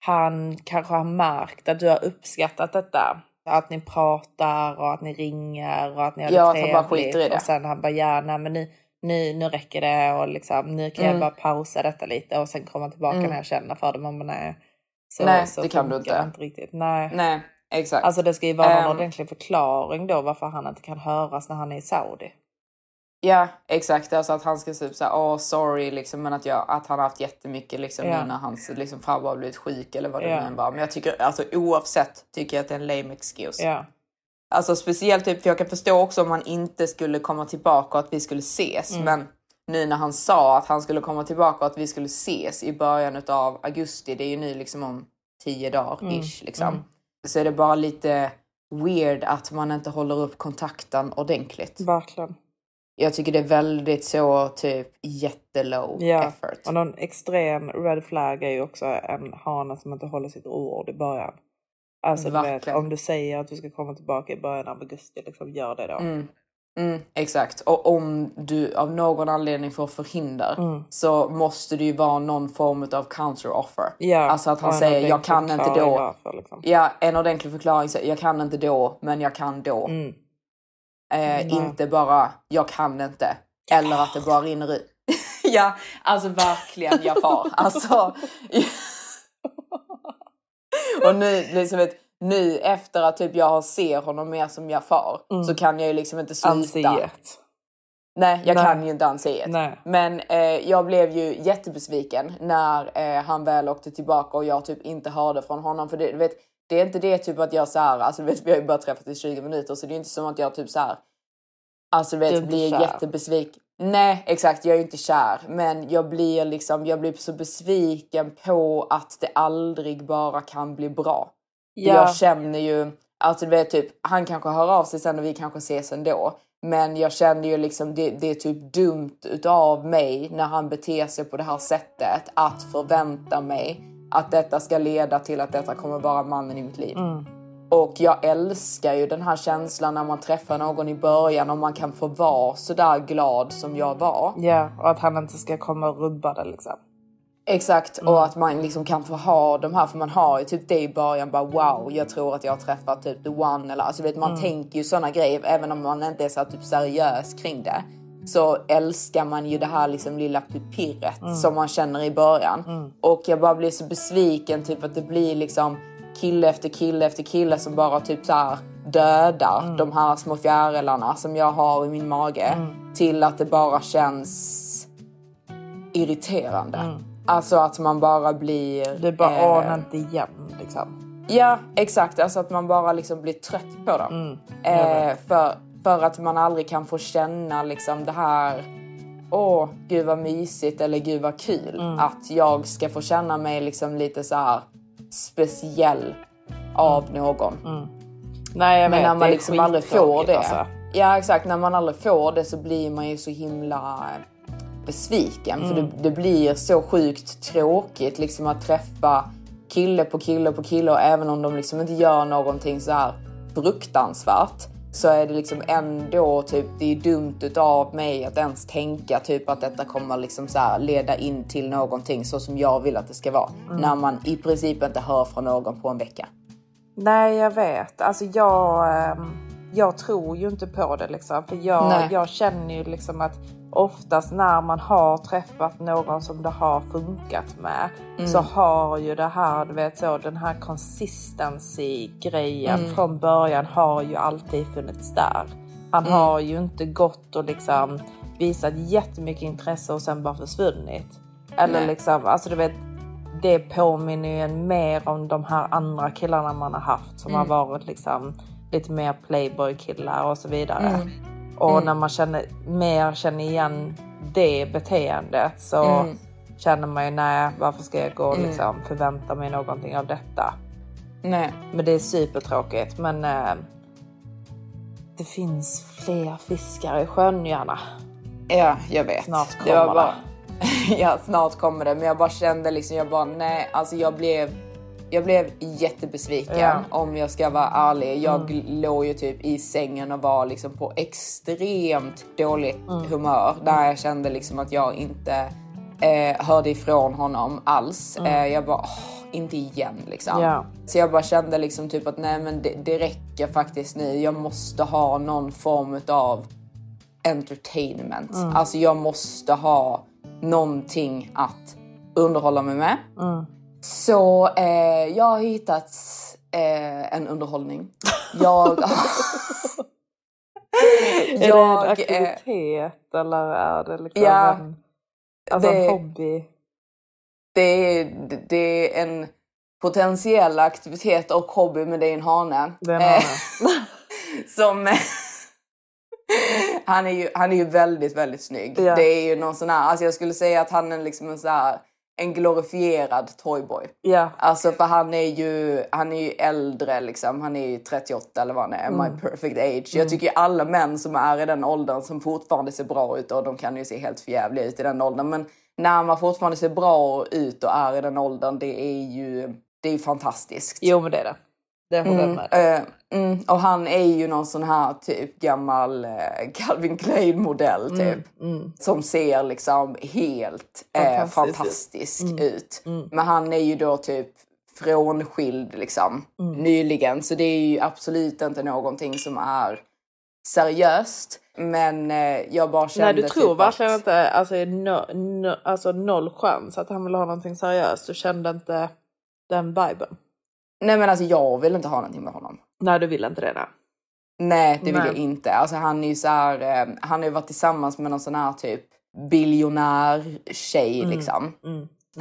han kanske har märkt att du har uppskattat detta. Att ni pratar och att ni ringer och att ni har det Ja, att han bara trevligt. skiter i det. Och sen han bara, ja, nej, men nu, nu, nu räcker det och liksom, nu kan jag Mm. bara pausa detta lite och sen komma tillbaka när jag känner för det. Man bara, nej. Så, Nej, så det kan du inte. det riktigt. Nej. Nej, exakt. Alltså det ska ju vara någon Ehm. ordentlig förklaring då varför han inte kan höras när han är i Saudi. Ja, exakt. Alltså att han ska typ säga åh sorry liksom, men att, jag, att han har haft jättemycket liksom Ja. nu när hans liksom, farbror har blivit sjuk eller vad det Ja. nu var. Men jag tycker alltså oavsett tycker jag att det är en lame excuse. Ja. Alltså speciellt typ, för jag kan förstå också om han inte skulle komma tillbaka och att vi skulle ses. Mm. Men nu när han sa att han skulle komma tillbaka och att vi skulle ses i början av augusti, det är ju nu liksom om tio dagar Mm. ish liksom. Så är det bara lite weird att man inte håller upp kontakten ordentligt. Verkligen. Jag tycker det är väldigt så typ jättelow Ja, effort. och någon extrem red flag är ju också en hane som inte håller sitt ord i början. Alltså du vet, om du säger att du ska komma tillbaka i början av augusti, liksom gör det då. Mm. Mm, exakt. Och om du av någon anledning får förhinder Mm. så måste det ju vara någon form av counter offer. Ja, Alltså att han säger jag kan inte då. varför, liksom. Ja, en ordentlig förklaring. Jag kan inte då, men jag kan då. Mm. Eh, Nej. inte bara jag kan inte. Eller att det bara rinner ut. ja, alltså verkligen jag far. Alltså. och nu, liksom, vet, nu efter att typ jag ser honom mer som jag far så kan jag ju liksom inte sluta. Ansiet. Nej, jag Nej. kan ju inte ansiet. Nej. Men eh, jag blev ju jättebesviken när eh, han väl åkte tillbaka och jag typ inte hörde från honom. För det, du vet, det är inte det typ att jag så här, alltså vet, vi har ju bara träffats i 20 minuter så det är inte som att jag typ så här, alltså Du vet, blir kär. jättebesviken. Nej, exakt, jag är ju inte kär, men jag blir liksom, jag blir så besviken på att det aldrig bara kan bli bra. Ja. Jag känner ju, alltså du vet typ, han kanske hör av sig sen och vi kanske ses ändå. Men jag känner ju liksom, det, det är typ dumt utav mig när han beter sig på det här sättet att förvänta mig att detta ska leda till att detta kommer vara mannen i mitt liv. Och jag älskar ju den här känslan när man träffar någon i början och man kan få vara så där glad som jag var. Ja, och att han inte ska komma och rubba det liksom. Exakt, och att man liksom kan få ha de här, för man har ju typ det i början bara wow, jag tror att jag har träffat typ the one eller alltså vet man tänker ju sådana grejer även om man inte är så typ seriös kring det. Så älskar man ju det här liksom lilla pirret som man känner i början. Och jag bara blir så besviken typ att det blir liksom kille efter kille efter kille som bara typ så här dödar de här små fjärilarna som jag har i min mage. Till att det bara känns irriterande. Alltså att man bara blir... Det bara, eh, åh, inte igen liksom. Ja, exakt. Alltså att man bara liksom blir trött på dem. eh, för, för att man aldrig kan få känna liksom det här... Åh, gud vad mysigt eller gud vad kul. Att jag ska få känna mig liksom lite så här speciell av någon. Nej, jag Men vet, när man liksom aldrig får det. Alltså. Ja exakt, när man aldrig får det så blir man ju så himla besviken. För Mm. det, det blir så sjukt tråkigt liksom att träffa kille på kille på kille och även om de liksom inte gör någonting så här fruktansvärt så är det liksom ändå typ, det är dumt utav mig att ens tänka typ att detta kommer liksom så här leda in till någonting så som jag vill att det ska vara. Mm. När man i princip inte hör från någon på en vecka. Nej, jag vet. Alltså jag, ehm, jag tror ju inte på det liksom. För jag, Nej. jag känner ju liksom att oftast när man har träffat någon som det har funkat med så har ju det här, du vet så, den här consistency grejen från början har ju alltid funnits där. Han har ju inte gått och liksom visat jättemycket intresse och sen bara försvunnit. Eller Nej. liksom, alltså du vet, det påminner ju en mer om de här andra killarna man har haft som har varit liksom lite mer playboy-killar och så vidare. Och när man känner, mer känner igen det beteendet så känner man ju nej, varför ska jag gå och liksom förvänta mig någonting av detta? Nej. Men det är supertråkigt. Men eh, det finns fler fiskar i sjön, Johanna. Ja, jag vet. Snart det kommer bara... ja, snart kommer det. Men jag bara kände liksom, jag bara nej, alltså jag blev jag blev jättebesviken Ja. Mm. om jag ska vara ärlig. Jag låg ju typ i sängen och var liksom på extremt dåligt Mm. humör där jag kände liksom att jag inte eh, hörde ifrån honom alls. Eh, jag bara, åh, inte igen liksom. Mm. Ja. Så jag bara kände liksom typ att nej men det, det räcker faktiskt nu. Jag måste ha någon form av entertainment. Mm. Alltså jag måste ha någonting att underhålla mig med. Mm. Så eh, jag har hittat eh, en underhållning. Jag... Är det en jag, eh, aktivitet eller är det liksom Ja, en, alltså det- en hobby? det, är, det är en potentiell aktivitet och hobby men det är en hane. Det är en Eh, hane. som... han, är ju, han är ju väldigt, väldigt snygg. Ja. Det är ju någon sån här, alltså jag skulle säga att han är liksom en så här, en glorifierad toyboy. Ja, Alltså för han är ju, han är ju äldre liksom, han är ju 38 eller vad han är, Mm. my perfect age. Jag tycker ju alla män som är i den åldern som fortfarande ser bra ut och de kan ju se helt förjävliga ut i den åldern. Men när man fortfarande ser bra ut och är i den åldern, det är ju, det är fantastiskt. jo men det är det. Det håller jag Mm, med. Mm, och han är ju någon sån här typ gammal eh, Calvin Klein modell typ. Som ser liksom helt eh, Fantastisk fantastisk ut. Men han är ju då typ frånskild liksom nyligen. Så det är ju absolut inte någonting som är seriöst. Men eh, jag bara kände Nej du tror typ verkligen att... inte, alltså, no, no, alltså noll chans att han vill ha någonting seriöst. Du kände inte den viben? Nej men alltså jag vill inte ha någonting med honom. Nej du vill inte det där. Nej, det vill Nej. jag inte. Alltså, han är ju så här, eh, han har ju varit tillsammans med någon sån här typ biljonär tjej liksom.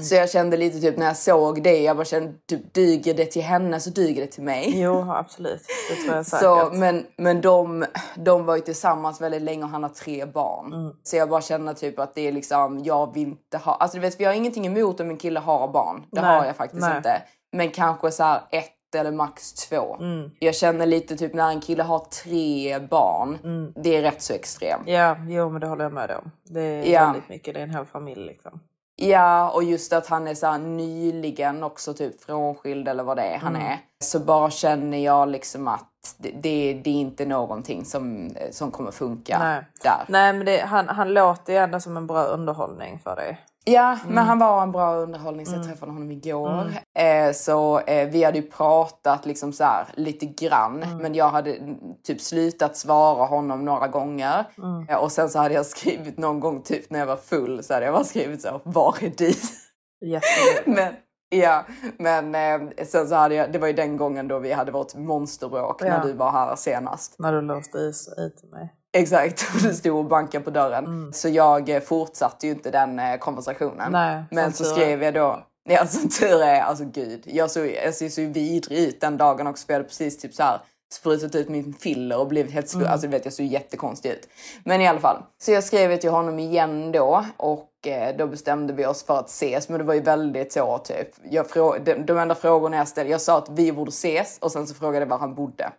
Så jag kände lite typ när jag såg det, jag bara kände typ dyger det till henne så dyger det till mig. Jo absolut, det tror jag säkert. Så, men men de, de var ju tillsammans väldigt länge och han har tre barn. Så jag bara känner typ att det är liksom, jag vill inte ha, alltså du vet vi har ingenting emot om en kille har barn. Det Nej, har jag faktiskt nej. inte. Men kanske så här ett eller max två. Mm. Jag känner lite typ när en kille har tre barn, Mm. det är rätt så extremt. Ja, jo men det håller jag med om. Det är Ja. väldigt mycket, det är en hel familj liksom. Ja, och just att han är så här nyligen också typ frånskild eller vad det är han är. Så bara känner jag liksom att det, det, det är inte någonting som, som kommer funka Nej. där. Nej men det, han, han låter ju ändå som en bra underhållning för dig. Ja, men han var en bra underhållning så jag träffade honom igår. Eh, så eh, vi hade ju pratat liksom så här lite grann. Men jag hade mm, typ slutat svara honom några gånger. Eh, och sen så hade jag skrivit någon gång typ när jag var full så hade jag bara skrivit så var är du? Men, ja, men eh, sen så hade jag, det var ju den gången då vi hade vårt monsterbråk Ja. när du var här senast. När du låste is ut mig. Exakt, och du stod och bankade på dörren. Så jag eh, fortsatte ju inte den eh, konversationen. Nej, Men så skrev jag då, ja som tur är, alltså gud. Jag såg, jag såg så vidrig ut den dagen också för jag hade precis typ så här sprutat ut min filler och blivit helt slu- Alltså du vet jag såg jättekonstig ut. Men i alla fall. Så jag skrev till honom igen då och eh, då bestämde vi oss för att ses. Men det var ju väldigt så typ. Jag frå- de, de enda frågorna jag ställde, jag sa att vi borde ses och sen så frågade jag var han bodde.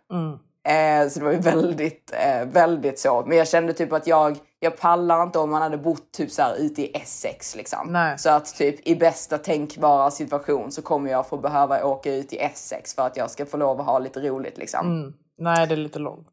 Eh, så det var ju väldigt, eh, väldigt så. Men jag kände typ att jag, jag pallar inte om man hade bott typ så här ute i Essex liksom. Nej. Så att typ i bästa tänkbara situation så kommer jag få behöva åka ut i Essex för att jag ska få lov att ha lite roligt liksom. Nej det är lite långt.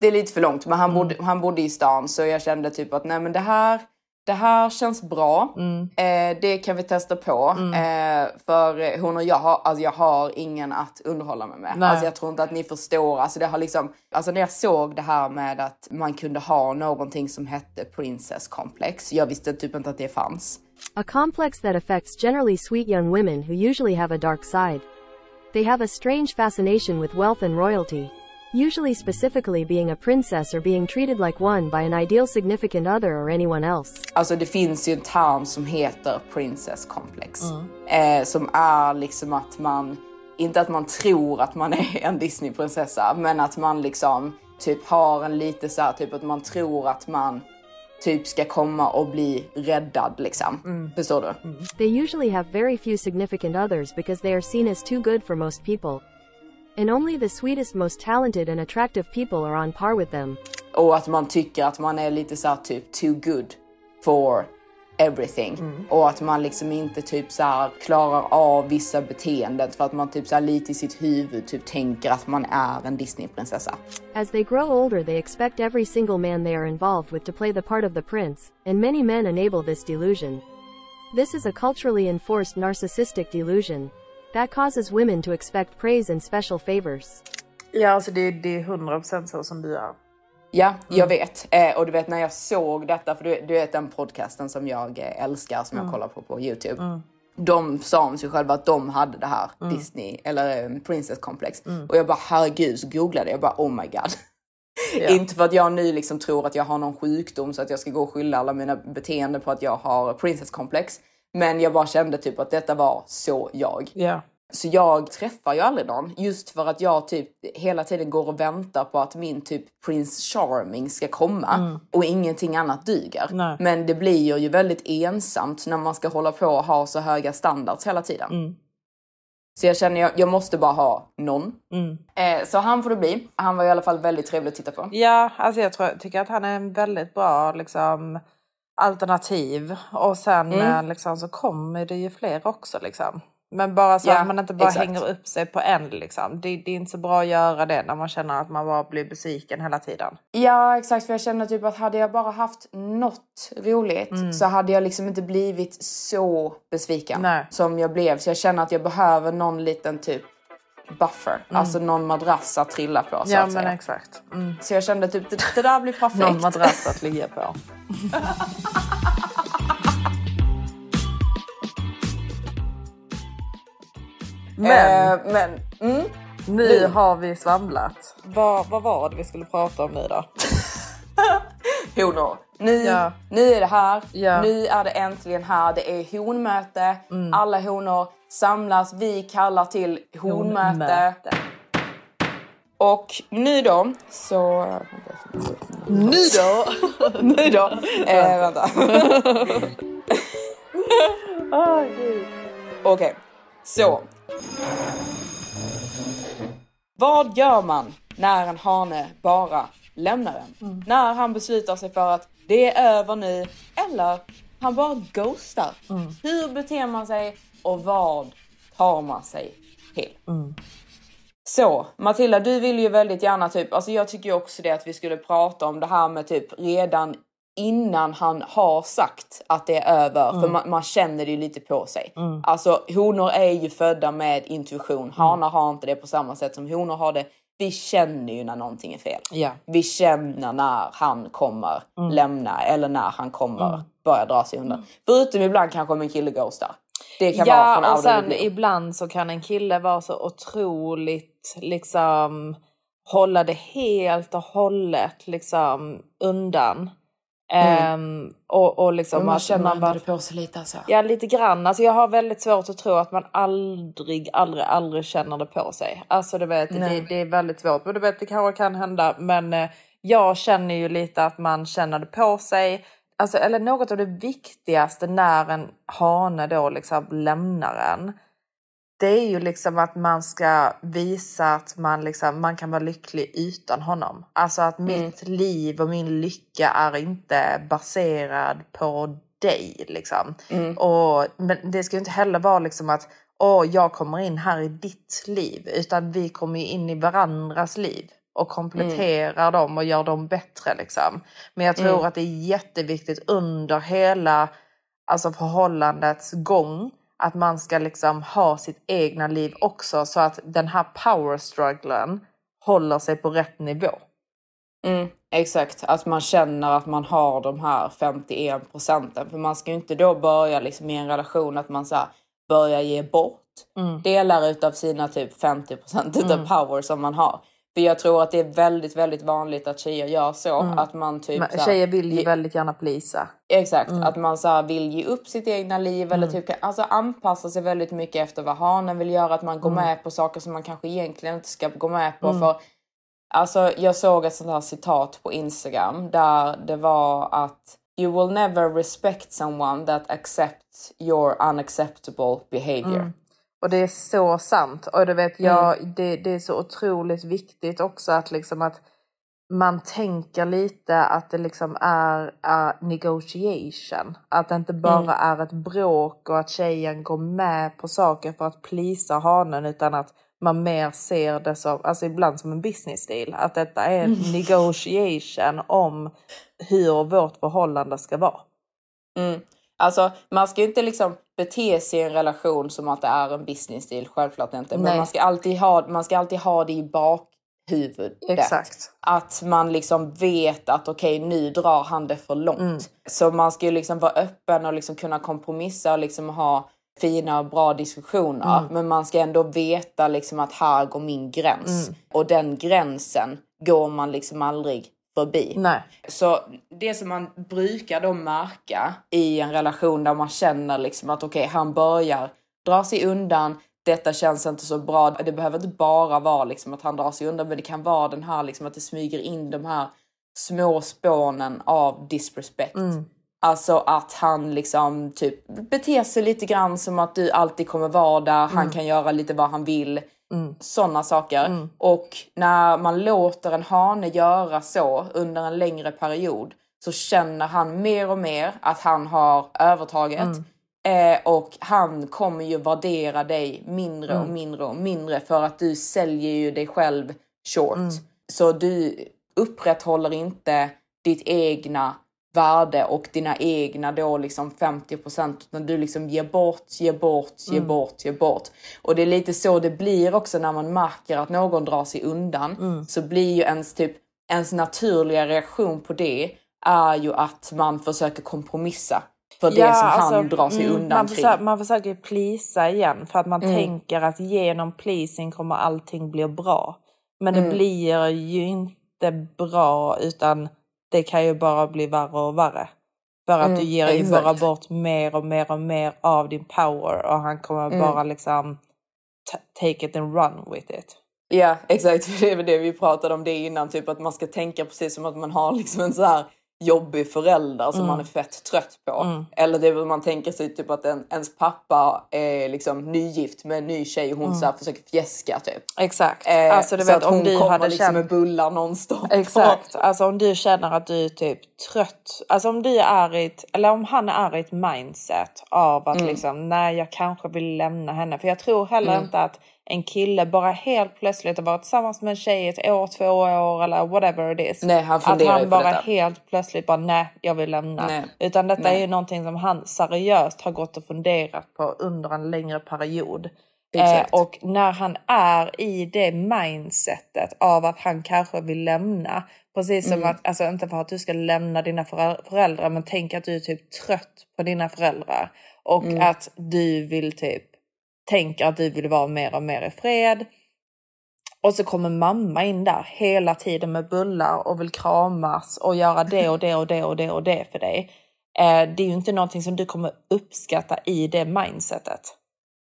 Det är lite för långt men han, Mm. bodde, han bodde i stan så jag kände typ att nej men det här, det här känns bra. Mm. Eh, det kan vi testa på. Eh, för hon och jag har, alltså jag har ingen att underhålla mig med. Nej. Alltså jag tror inte att ni förstår. Alltså det har liksom, alltså när jag såg det här med att man kunde ha någonting som hette princess complex. Jag visste typ inte att det fanns. A complex that affects generally sweet young women who usually have a dark side. They have a strange fascination with wealth and royalty. Usually specifically being a princess or being treated like one by an ideal significant other or anyone else. Alltså det finns ju en term som heter princess complex. Eh, som är liksom att man, inte att man tror att man är en Disneyprinsessa, men att man liksom typ har en lite så här, typ att man tror att man typ ska komma och bli räddad liksom. Förstår du? They usually have very few significant others because they are seen as too good for most people. And only the sweetest, most talented, and attractive people are on par with them. Och att man tycker att man är lite så här typ too good for everything. Mm. Och att man liksom inte typ så här klarar av vissa beteenden för att man typ så här lite i sitt huvud typ tänker att man är en Disneyprinsessa. As they grow older, they expect every single man they are involved with to play the part of the prince, and many men enable this delusion. This is a culturally enforced narcissistic delusion that causes women to expect praise and special favors. Ja, alltså det, det är 100% så som du är. Ja, jag vet. Eh, och du vet när jag såg detta, för du, du vet den podcasten som jag eh, älskar, som jag kollar på på Youtube. De sa om sig själva att de hade det här Disney, eller eh, Princess Complex. Och jag bara herregud, så googlade jag bara oh my god. Inte för att jag nu liksom tror att jag har någon sjukdom så att jag ska gå och skylla alla mina beteenden på att jag har Princess Complex. Men jag bara kände typ att detta var så jag. Ja. Så jag träffar ju aldrig någon just för att jag typ hela tiden går och väntar på att min typ Prince Charming ska komma och ingenting annat duger. Nej. Men det blir ju väldigt ensamt när man ska hålla på och ha så höga standards hela tiden. Så jag känner jag, jag måste bara ha någon. Eh, så han får det bli. Han var i alla fall väldigt trevlig att titta på. Ja, alltså jag tror, tycker att han är en väldigt bra liksom, alternativ. Och sen eh, liksom, så kommer det ju fler också. Liksom. Men bara så Ja, att man inte bara exakt. hänger upp sig på en. Liksom. Det, det är inte så bra att göra det när man känner att man bara blir besviken hela tiden. Ja exakt för jag känner typ att hade jag bara haft något roligt så hade jag liksom inte blivit så besviken Nej. som jag blev. Så jag känner att jag behöver någon liten typ buffer. Alltså någon madrass att trilla på så ja men säga. exakt. Mm. Så jag kände typ det, det där blir perfekt. Någon madrass att ligga på. men Eh, men mm, nu du. har vi svamlat. Vad, vad var det vi skulle prata om nu då? honor. Nu, Ja. nu är det här. Ja. Nu är det äntligen här. Det är honmöte. Alla honor samlas. Vi kallar till honmöte. Och nu då så... Nu då? Nu då. Eh, vänta. Okej, så. Vad gör man när en hane bara lämnar en? När han beslutar sig för att det är över nu eller han bara ghostar. Hur beter man sig och vad tar man sig till? Så Matilda, du vill ju väldigt gärna typ, alltså jag tycker ju också det att vi skulle prata om det här med typ redan innan han har sagt att det är över, för man, man känner det ju lite på sig. Alltså honor är ju födda med intuition, hanar har inte det på samma sätt som honor har det. Vi känner ju när någonting är fel. Ja. Vi känner när han kommer lämna eller när han kommer börja dra sig undan. Förutom ibland kanske om en kille ghostar. Det kan vara från Ja, och sen ibland så kan en kille vara så otroligt liksom hålla det helt och hållet liksom undan. Ehm, och, och liksom man att känner man bara, det på sig lite alltså. Ja, lite grann. Alltså jag har väldigt svårt att tro att man aldrig, aldrig, aldrig känner det på sig. Alltså du vet, det, det är väldigt svårt. Men du vet, det kanske kan hända. Men eh, jag känner ju lite att man känner det på sig. Alltså, eller något av det viktigaste när en hane då liksom lämnar en. Det är ju liksom att man ska visa att man, liksom, man kan vara lycklig utan honom. Alltså att mitt liv och min lycka är inte baserad på dig. Liksom. Och, men det ska ju inte heller vara liksom att Åh, jag kommer in här i ditt liv. Utan vi kommer ju in i varandras liv och kompletterar dem och gör dem bättre. Liksom. Men jag tror att det är jätteviktigt under hela alltså förhållandets gång att man ska liksom ha sitt egna liv också så att den här power strugglen håller sig på rätt nivå. Mm, exakt, att man känner att man har de här 51 procenten. För man ska ju inte då börja liksom i en relation att man så här, börjar ge bort delar utav sina typ 50 procent utav power som man har. För jag tror att det är väldigt, väldigt vanligt att tjejer gör så. Mm. Att man typ... Men så här- tjejer vill ju väldigt gärna plisa. Exakt, Mm. att man så vill ge upp sitt egna liv eller typ alltså anpassa sig väldigt mycket efter vad hanen vill göra. Att man går Mm. med på saker som man kanske egentligen inte ska gå med på. Mm. För Alltså jag såg ett sånt här citat på Instagram där det var att You will never respect someone that accepts your unacceptable behavior. Mm. Och det är så sant. Och du vet, jag, det, det är så otroligt viktigt också att liksom att man tänker lite att det liksom är uh, negotiation. Att det inte bara Mm. är ett bråk och att tjejen går med på saker för att plisa hanen utan att man mer ser det som, alltså ibland som en business deal. Att detta är en Mm. negotiation om hur vårt förhållande ska vara. Mm. Alltså man ska ju inte liksom bete sig i en relation som att det är en business deal, självklart inte. Men Nej. man ska, alltid ha, man ska alltid ha det i bakhuvudet. Exakt. Att man liksom vet att okej nu drar han det för långt. Mm. Så man ska ju liksom vara öppen och liksom kunna kompromissa och liksom ha fina och bra diskussioner. Mm. Men man ska ändå veta liksom att här går min gräns. Mm. Och den gränsen går man liksom aldrig förbi. Nej. Så det som man brukar då märka i en relation där man känner liksom att okej, han börjar dra sig undan. Detta känns inte så bra. Det behöver inte bara vara liksom att han drar sig undan, men det kan vara den här liksom att det smyger in de här små spånen av disrespect. Mm. Alltså att han liksom typ beter sig lite grann som att du alltid kommer vara där. Han Mm. kan göra lite vad han vill. Mm. Sådana saker. Mm. Och när man låter en hane göra så under en längre period så känner han mer och mer att han har övertaget. Mm. Eh, och han kommer ju värdera dig mindre och Mm. mindre och mindre för att du säljer ju dig själv short. Mm. Så du upprätthåller inte ditt egna värde och dina egna då liksom 50% utan du liksom ger bort, ger bort, ger Mm. bort, ger bort. Och det är lite så det blir också när man märker att någon drar sig undan Mm. så blir ju ens typ ens naturliga reaktion på det är ju att man försöker kompromissa för det som han drar sig mm, undan man kring. försöker, man försöker plisa igen för att man Mm. tänker att genom pleasing kommer allting bli bra. Men det Mm. blir ju inte bra utan det kan ju bara bli värre och värre. För att Mm, du ger ju bara bort mer och mer och mer av din power och han kommer Mm. bara liksom ta- take it and run with it. Ja exakt, för det är väl det vi pratade om det innan, typ att man ska tänka precis som att man har liksom en så här jobbig förälder som Mm. man är fett trött på. Mm. Eller det är väl man tänker sig typ att en, ens pappa är liksom nygift med en ny tjej och hon Mm. så försöker fjäska typ. Exakt. Eh, alltså du så vet att om hon du kommer hade liksom känt... med bullar nonstop. Exakt. Alltså om du känner att du är typ trött. Alltså om du är i ett, eller om han är i ett mindset av att Mm. liksom, nej jag kanske vill lämna henne. För jag tror heller Mm. inte att en kille bara helt plötsligt har varit tillsammans med en tjej ett år, två år eller whatever it is. Nej, han att han bara helt plötsligt bara nej, jag vill lämna. Nej. Utan detta Nej. är ju någonting som han seriöst har gått och funderat på under en längre period. Eh, och när han är i det mindsetet av att han kanske vill lämna. Precis som Mm. att, alltså inte för att du ska lämna dina förä- föräldrar men tänk att du är typ trött på dina föräldrar. Och Mm. att du vill typ, tänker att du vill vara mer och mer i fred. Och så kommer mamma in där hela tiden med bullar och vill kramas och göra det och det och det och det och det för dig. Eh, det är ju inte någonting som du kommer uppskatta i det mindsetet.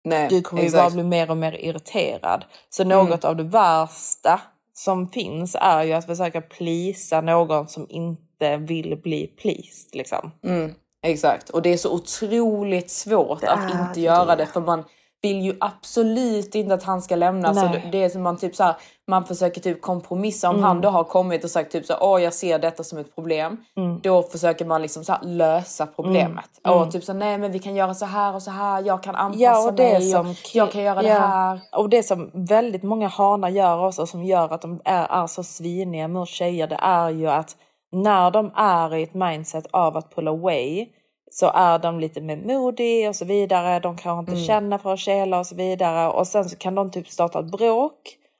Nej, Du kommer ju exakt. bara bli mer och mer irriterad. Så Mm. något av det värsta som finns är ju att försöka plisa någon som inte vill bli pleased. Liksom. Mm, exakt. Och det är så otroligt svårt Det att inte ju göra det. det. För man vill ju absolut inte att han ska lämna. Så Nej. det- det är som man typ så här, man försöker typ kompromissa. Om Mm. han då har kommit och sagt typ så åh jag ser detta som ett problem. Mm. Då försöker man liksom så lösa problemet. Mm. Och typ så nej men vi kan göra så här och så här. Jag kan anpassa Ja, och det mig. som jag kan göra det ja, här. Och det som väldigt många hanar gör också som gör att de är, är så sviniga mot tjejer det är ju att när de är i ett mindset av att pull away så är de lite mer moody och så vidare. De kanske inte Mm. känner för att kela och så vidare. Och sen så kan de typ starta ett bråk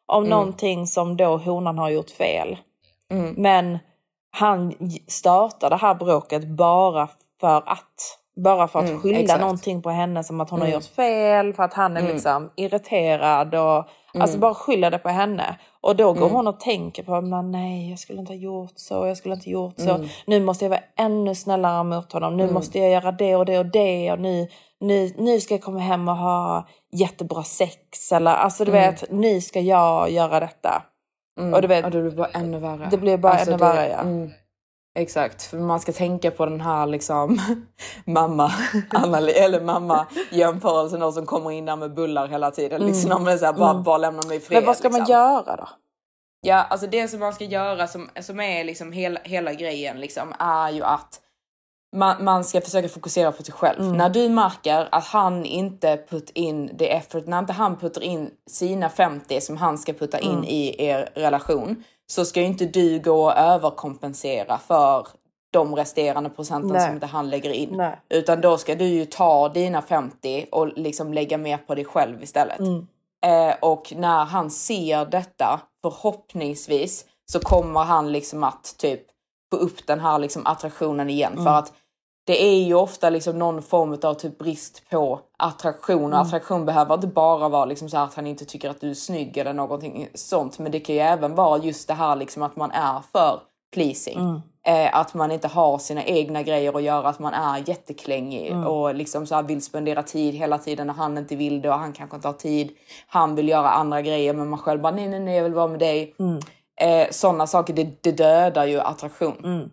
om Mm. någonting som då honan har gjort fel. Mm. Men han startar det här bråket bara för att. Bara för att Mm, skylla exakt. någonting på henne som att hon har Mm. gjort fel, för att han är Mm. liksom irriterad och alltså Mm. bara skylla det på henne. Och då går Mm. hon och tänker på men nej jag skulle inte ha gjort så, jag skulle inte ha gjort så. Mm. Nu måste jag vara ännu snällare mot honom, nu Mm. måste jag göra det och det och det och nu, nu, nu ska jag komma hem och ha jättebra sex eller alltså du Mm. vet, nu ska jag göra detta. Mm. Och du vet, det blir bara ännu värre. det blir bara Alltså, ännu det- värre ja. Exakt, för man ska tänka på den här liksom mamma eller mamma jämförelsen då som kommer in där med bullar hela tiden. Liksom, Mm. så här, bara, Mm. bara lämna mig fred. Men vad ska man liksom. göra då? Ja, alltså det som man ska göra som, som är liksom hela, hela grejen liksom är ju att man, man ska försöka fokusera på sig själv. Mm. När du märker att han inte put in the effort, när inte han puttar in sina 50 som han ska putta in Mm. i er relation så ska ju inte du gå och överkompensera för de resterande procenten Nej. som inte han lägger in. Nej. Utan då ska du ju ta dina 50 och liksom lägga mer på dig själv istället. Mm. Eh, och när han ser detta, förhoppningsvis, så kommer han liksom att typ få upp den här liksom attraktionen igen. Mm. För att det är ju ofta liksom någon form av typ brist på attraktion. Och Mm. attraktion behöver inte bara vara liksom så här att han inte tycker att du är snygg eller någonting sånt. Men det kan ju även vara just det här liksom att man är för pleasing. Mm. Eh, att man inte har sina egna grejer att göra, att man är jätteklängig Mm. och liksom så vill spendera tid hela tiden när han inte vill det och han kanske inte har tid. Han vill göra andra grejer men man själv bara nej, nej, nej, jag vill vara med dig. Mm. Eh, Sådana saker, det, det dödar ju attraktion.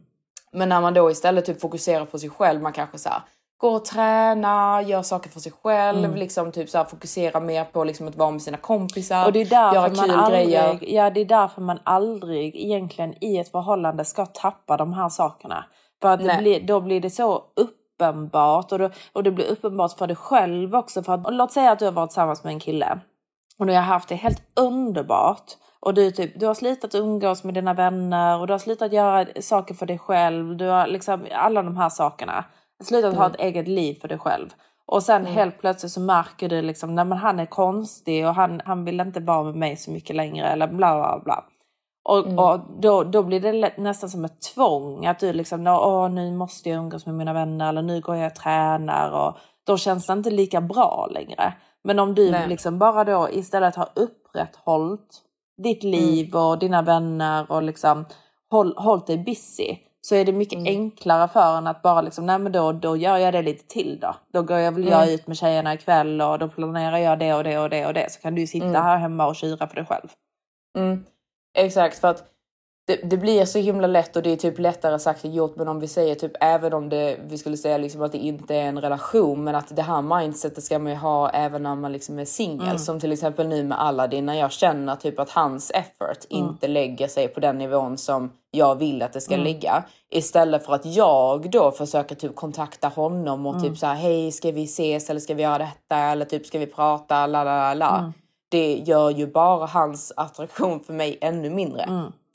Men när man då istället typ fokuserar på sig själv, man kanske så här, går och tränar, gör saker för sig själv, Mm. liksom typ så här, fokuserar mer på liksom att vara med sina kompisar, Och det är därför göra man kul aldrig, grejer. ja, det är därför man aldrig egentligen i ett förhållande ska tappa de här sakerna. För att blir, då blir det så uppenbart och, då, och det blir uppenbart för dig själv också. För att, låt säga att du har varit tillsammans med en kille och ni har haft det helt underbart. Och du, typ, du har slutat umgås med dina vänner och du har slutat göra saker för dig själv. Du har liksom alla de här sakerna. Slutat ha Mm. ett eget liv för dig själv. Och sen Mm. helt plötsligt så märker du liksom, nej men han är konstig och han, han vill inte vara med mig så mycket längre eller bla bla bla. Och, Mm. och då, då blir det nästan som ett tvång att du liksom, "Nå, åh nu måste jag umgås med mina vänner eller nu går jag och tränar och då känns det inte lika bra längre. Men om du Nej. liksom bara då istället har upprätthållit ditt liv Mm. och dina vänner och liksom håll, hållit dig busy så är det mycket Mm. enklare för en att bara liksom, nej men då, då gör jag det lite till då. Då går jag väl jag Mm. ut med tjejerna ikväll och då planerar jag det och det och det och det. Så kan du sitta Mm. här hemma och kyra för dig själv. Mm. Exakt, för att det, det blir så himla lätt och det är typ lättare sagt än gjort. Men om vi säger typ även om det, vi skulle säga liksom att det inte är en relation, men att det här mindsetet ska man ju ha även när man liksom är singel. Mm. Som till exempel nu med Aladdin när jag känner typ att hans effort Mm. inte lägger sig på den nivån som jag vill att det ska Mm. ligga. Istället för att jag då försöker typ kontakta honom och Mm. typ så här, hej ska vi ses eller ska vi göra detta eller typ ska vi prata, la la la Mm. det gör ju bara hans attraktion för mig ännu mindre.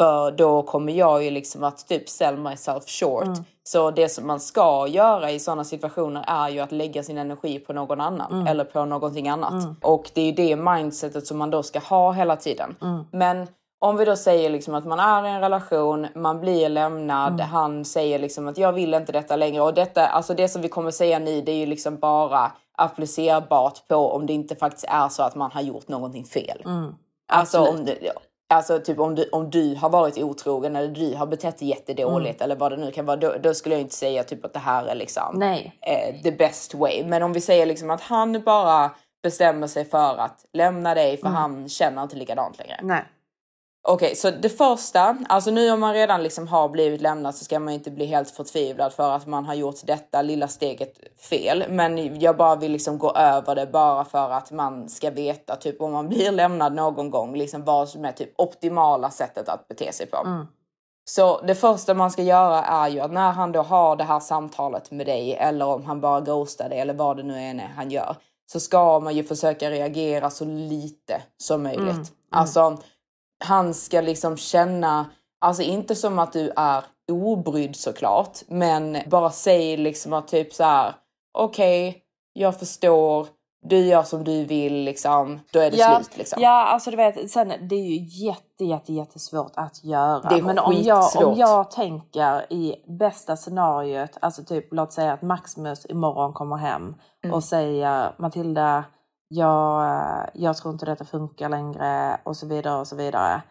För då kommer jag ju liksom att typ sell myself short. Mm. Så det som man ska göra i sådana situationer är ju att lägga sin energi på någon annan Mm. eller på någonting annat. Mm. Och det är ju det mindsetet som man då ska ha hela tiden. Mm. Men om vi då säger liksom att man är i en relation, man blir lämnad, Mm. han säger liksom att jag vill inte detta längre. Och detta, alltså det som vi kommer säga nu, det är ju liksom bara applicerbart på om det inte faktiskt är så att man har gjort någonting fel. Mm. Alltså, Absolut. om, det, alltså typ om du, om du har varit otrogen eller du har betett dig jättedåligt eller vad det nu kan vara, då, då skulle jag inte säga typ att det här är liksom eh, the best way. Men om vi säger liksom att han bara bestämmer sig för att lämna dig för Mm. han känner inte likadant längre. Nej. Okej, så det första, alltså nu om man redan liksom har blivit lämnad så ska man inte bli helt förtvivlad för att man har gjort detta lilla steget fel. Men jag bara vill liksom gå över det bara för att man ska veta typ om man blir lämnad någon gång, liksom vad som är typ optimala sättet att bete sig på. Mm. Så det första man ska göra är ju att när han då har det här samtalet med dig eller om han bara ghostar dig eller vad det nu än är han gör så ska man ju försöka reagera så lite som möjligt. Mm, mm. Alltså han ska liksom känna, alltså inte som att du är obrydd såklart, men bara säg liksom att typ så här, okej, jag förstår, du gör som du vill liksom, då är det ja, slut liksom. Ja, alltså du vet, sen det är ju jätte, jätte, jättesvårt att göra. Det är Men om jag, om jag tänker i bästa scenariot, alltså typ låt säga att Maximus imorgon kommer hem Mm. och säger Matilda, jag, eh, jag tror inte detta funkar längre och så vidare och så vidare.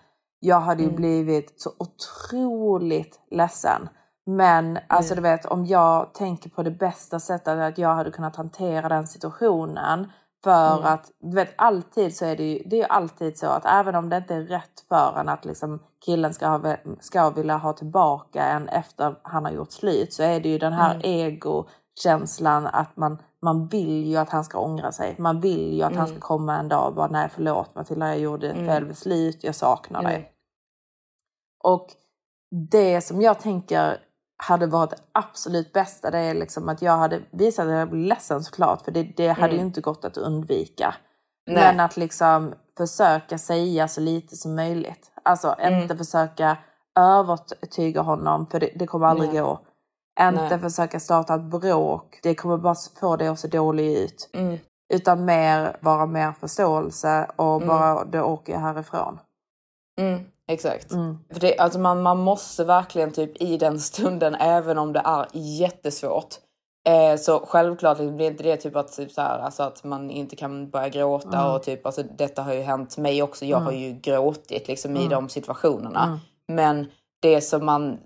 Jag hade ju Mm. blivit så otroligt ledsen. Men Mm. alltså du vet om jag tänker på det bästa sättet att jag hade kunnat hantera den situationen. För Mm. att du vet alltid så är det ju, det är ju alltid så att även om det inte är rätt för en att liksom killen ska, ha, ska vilja ha tillbaka en efter han har gjort slut så är det ju den här Mm. egokänslan att man, man vill ju att han ska ångra sig. Man vill ju att han ska Mm. komma en dag och bara nej förlåt Matilda jag gjorde Mm. fel beslut, jag saknar Mm. dig. Och det som jag tänker hade varit det absolut bästa det är liksom att jag hade visat att jag blev ledsen såklart för det, det hade Mm. ju inte gått att undvika. Nej. Men att liksom försöka säga så lite som möjligt. Alltså Mm. inte försöka övertyga honom för det, det kommer aldrig Nej. gå. Inte Nej. försöka starta ett bråk, det kommer bara få det att se dåligt ut. Mm. Utan mer vara mer förståelse och Mm. bara då åker jag härifrån. Mm, exakt. Mm. För det, alltså man, man måste verkligen typ i den stunden, även om det är jättesvårt. Eh, så självklart liksom, blir inte det typ att, typ så här, alltså att man inte kan börja gråta Mm. och typ, alltså detta har ju hänt mig också. Jag har ju gråtit liksom i Mm. de situationerna. Mm. Men det som man,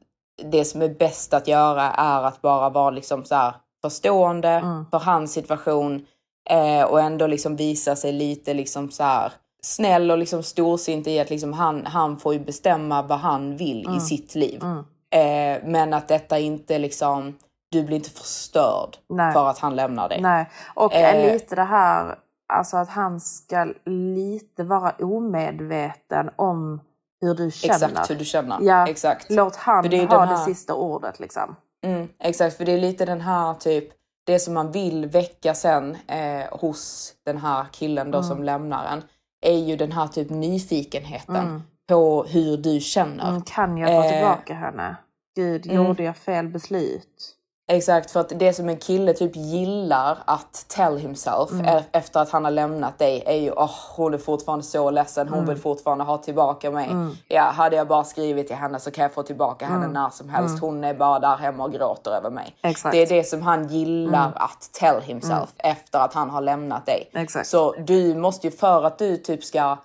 det som är bäst att göra är att bara vara liksom så här förstående Mm. för hans situation eh, och ändå liksom visa sig lite liksom så här snäll och liksom storsint i att liksom han, han får ju bestämma vad han vill i sitt liv. Mm. Eh, men att detta inte liksom, du blir inte förstörd Nej. för att han lämnar dig. Nej, och Eh. lite det här alltså att han ska lite vara omedveten om hur du känner. Exakt hur du känner. Ja, Exakt. Låt han det ha den det här- sista ordet liksom. Mm, exakt, för det är lite den här typ, det som man vill väcka sen eh, hos den här killen då Mm. som lämnar en, är ju den här typ nyfikenheten Mm. på hur du känner. Mm, kan jag få Eh, tillbaka henne? Gud, mm. gjorde jag fel beslut? Exakt, för att det som en kille typ gillar att tell himself Mm. e- efter att han har lämnat dig är ju åh, hon är fortfarande så ledsen, hon Mm. vill fortfarande ha tillbaka mig. Mm. Ja, hade jag bara skrivit till henne så kan jag få tillbaka henne Mm. när som helst. Mm. Hon är bara där hemma och gråter över mig. Exakt. Det är det som han gillar Mm. att tell himself efter att han har lämnat dig. Exakt. Så du måste ju, för att du typ ska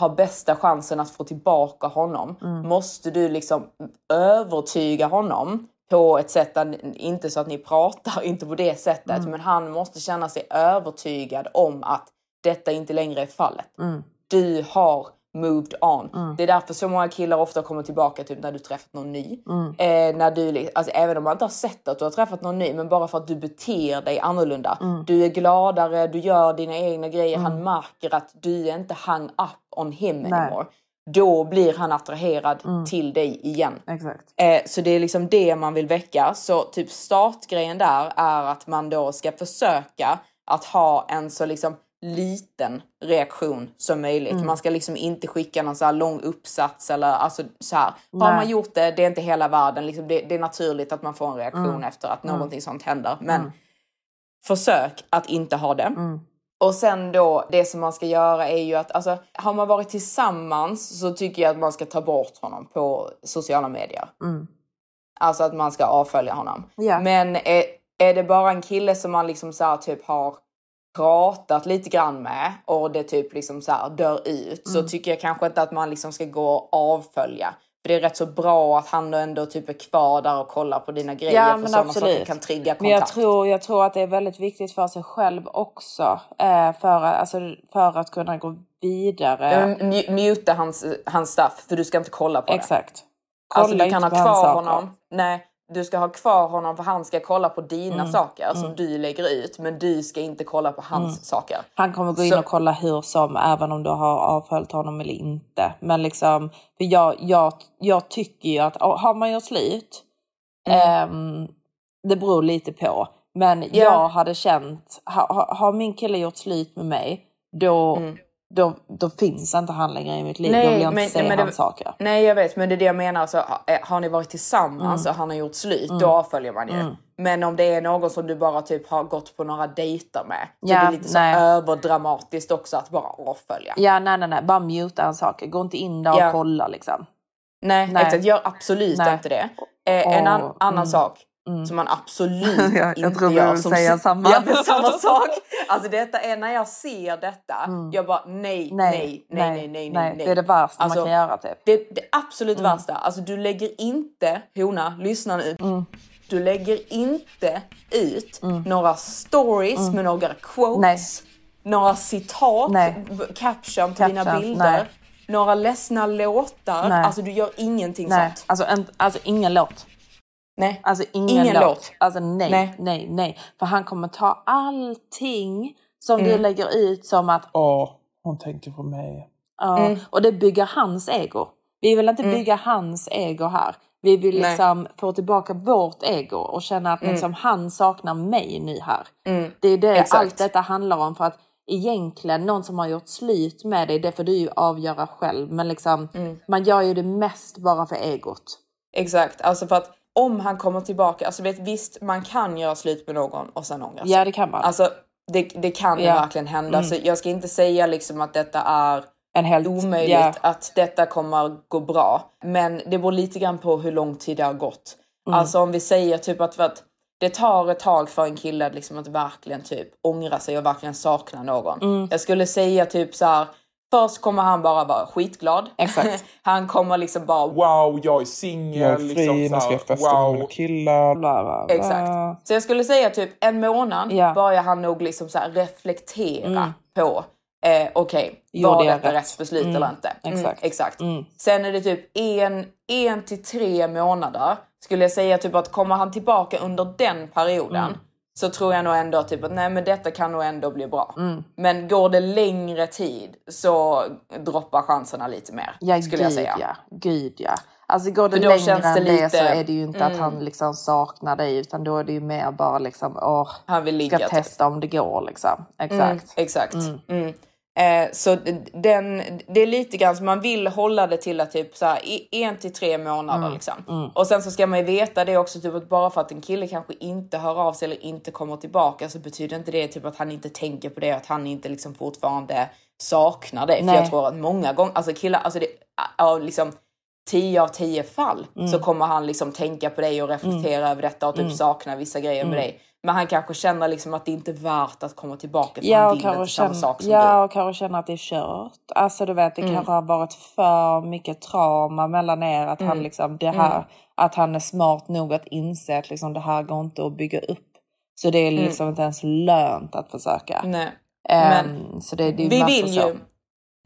ha bästa chansen att få tillbaka honom, Mm. måste du liksom övertyga honom på ett sätt, där, inte så att ni pratar, inte på det sättet, Mm. men han måste känna sig övertygad om att detta inte längre är fallet. Mm. Du har moved on. Mm. Det är därför så många killar ofta kommer tillbaka typ när du träffat någon ny. Mm. Eh, när du, alltså, även om man inte har sett att du har träffat någon ny, men bara för att du beter dig annorlunda. Mm. Du är gladare, du gör dina egna grejer. Han märker att du är inte hung up on him Nej. anymore. Då blir han attraherad Mm. till dig igen. Exakt. Eh, så det är liksom det man vill väcka. Så typ startgrejen där är att man då ska försöka att ha en så liksom liten reaktion som möjligt. Mm. Man ska liksom inte skicka någon så här lång uppsats eller alltså så här. Har man gjort det, det är inte hela världen. Liksom det, det är naturligt att man får en reaktion Mm. efter att Mm. någonting sånt händer. Men Mm. försök att inte ha det. Och sen då, det som man ska göra är ju att, alltså, har man varit tillsammans så tycker jag att man ska ta bort honom på sociala medier. Mm. Alltså att man ska avfölja honom. Ja. Men är, är det bara en kille som man liksom så här typ har pratat lite grann med och det typ liksom så här dör ut så Mm. tycker jag kanske inte att man liksom ska gå och avfölja. För det är rätt så bra att han då ändå typ är kvar där och kollar på dina grejer Ja, för men sådana saker kan trigga kontakt. Men jag tror, jag tror att det är väldigt viktigt för sig själv också. Eh, för, alltså, för att kunna gå vidare. Mu- Muta hans, hans stuff för du ska inte kolla på det. Exakt. Alltså du kan ha kvar honom. Nej, du ska ha kvar honom för han ska kolla på dina Mm, saker som mm. du lägger ut. Men du ska inte kolla på hans Mm. saker. Han kommer gå in Så- och kolla hur som, även om du har avföljt honom eller inte. Men liksom, för jag, jag, jag tycker ju att har man gjort slut, ehm, det beror lite på. Men jag hade känt, ha, ha, har min kille gjort slut med mig, då, Mm. Då, då finns inte han längre i mitt liv. då vill jag inte se men det- hans saker. Nej jag vet men det är det jag menar. Alltså, ha- har ni varit tillsammans Mm. och han har gjort slut, Mm. då avföljer man ju. Mm. Men om det är någon som du bara typ har gått på några dejter med. Så Ja, det är lite så nej. överdramatiskt också att bara avfölja. Ja, nej, nej, nej. Bara muta hans saker. Gå inte in där och Ja. kolla liksom. Nej, Nej. exakt. Gör absolut Nej. inte det. Eh, en an- Och- annan mm. sak Mm. som man absolut Ja, jag inte tror vi gör. vill som säga samma. Ja, samma sak. Alltså detta är när jag ser detta, Mm. jag bara nej, nej, nej, nej, nej, nej, Det är det värsta Alltså, man kan göra typ. Det, det absolut Mm. värsta. Alltså du lägger inte, hona, lyssna nu. Mm. Du lägger inte ut några stories Mm. med några quotes, några citat, Nej. caption på dina bilder, nej. några ledsna låtar. Nej. Alltså du gör ingenting Nej, sånt. alltså, en, alltså ingen låt. Nej. Alltså ingen, Ingen låt. låt. Alltså nej, Nej. nej, nej, För han kommer ta allting som Mm. du lägger ut som att Åh, hon tänker på mig. Ja, Mm. och det bygger hans ego. Vi vill inte Mm. bygga hans ego här. Vi vill Nej. liksom få tillbaka vårt ego och känna att Mm. liksom han saknar mig nu här. Mm. Det är det Exakt. allt detta handlar om. För att egentligen, någon som har gjort slut med dig, det får du ju avgöra själv. Men liksom, Mm. man gör ju det mest bara för egot. Exakt, alltså för att om han kommer tillbaka, alltså vet visst man kan göra slut med någon och sen ångra sig. Ja, det kan man. Alltså det, det kan ju Ja. verkligen hända. Mm. Så jag ska inte säga liksom att detta är En helt, omöjligt, ja. att detta kommer gå bra. Men det beror lite grann på hur lång tid det har gått. Mm. Alltså om vi säger typ att, att det tar ett tag för en kille att liksom att verkligen typ ångra sig och verkligen sakna någon. Mm. Jag skulle säga typ så här. Först kommer han bara vara skitglad. Exakt. han kommer liksom bara Wow, jag är singel. Jag är fri, liksom, nu så ska jag festa med wow. mina killar. Bla, bla, bla. Exakt. Så jag skulle säga typ en månad Ja. börjar han nog liksom så reflektera Mm. på eh, okej, Gjorde var detta rätt? rätt beslut Mm. eller inte? Mm, Exakt. exakt. Mm. Sen är det typ en, en till tre månader skulle jag säga typ att kommer han tillbaka under den perioden Mm. Så tror jag nog ändå typ att nej men detta kan nog ändå bli bra. Mm. Men går det längre tid så droppar chanserna lite mer Ja, skulle gud jag säga. ja. Gud ja. Alltså går det längre känns det än det lite- så är det ju inte att Mm. han liksom saknar dig utan då är det ju mer bara liksom åh, Han vill ligga ska typ. testa om det går liksom. Exakt. Mm, exakt. Eh, så den, det är lite grann så man vill hålla det till att typ så här, en till tre månader Mm, liksom. mm. Och sen så ska man ju veta det också typ att bara för att en kille kanske inte hör av sig eller inte kommer tillbaka så betyder inte det typ att han inte tänker på det att han inte liksom fortfarande saknar det. För Nej. jag tror att många gånger, alltså killar, alltså det, av liksom 10 av 10 fall Mm. så kommer han liksom tänka på dig och reflektera över detta och typ Mm. sakna vissa grejer med Mm. dig. Men han kanske känner liksom att det inte är värt att komma tillbaka för Ja han vill inte samma sak som ja, och kanske känna att det är kört. Alltså du vet, det Mm. kanske har varit för mycket trauma mellan er. Att han Mm. liksom, det här, Mm. att han är smart nog att inse att liksom, det här går inte att bygga upp. Så det är Mm. liksom inte ens lönt att försöka. du. Nej. Ehm, Men så det, det är ju vi vill så.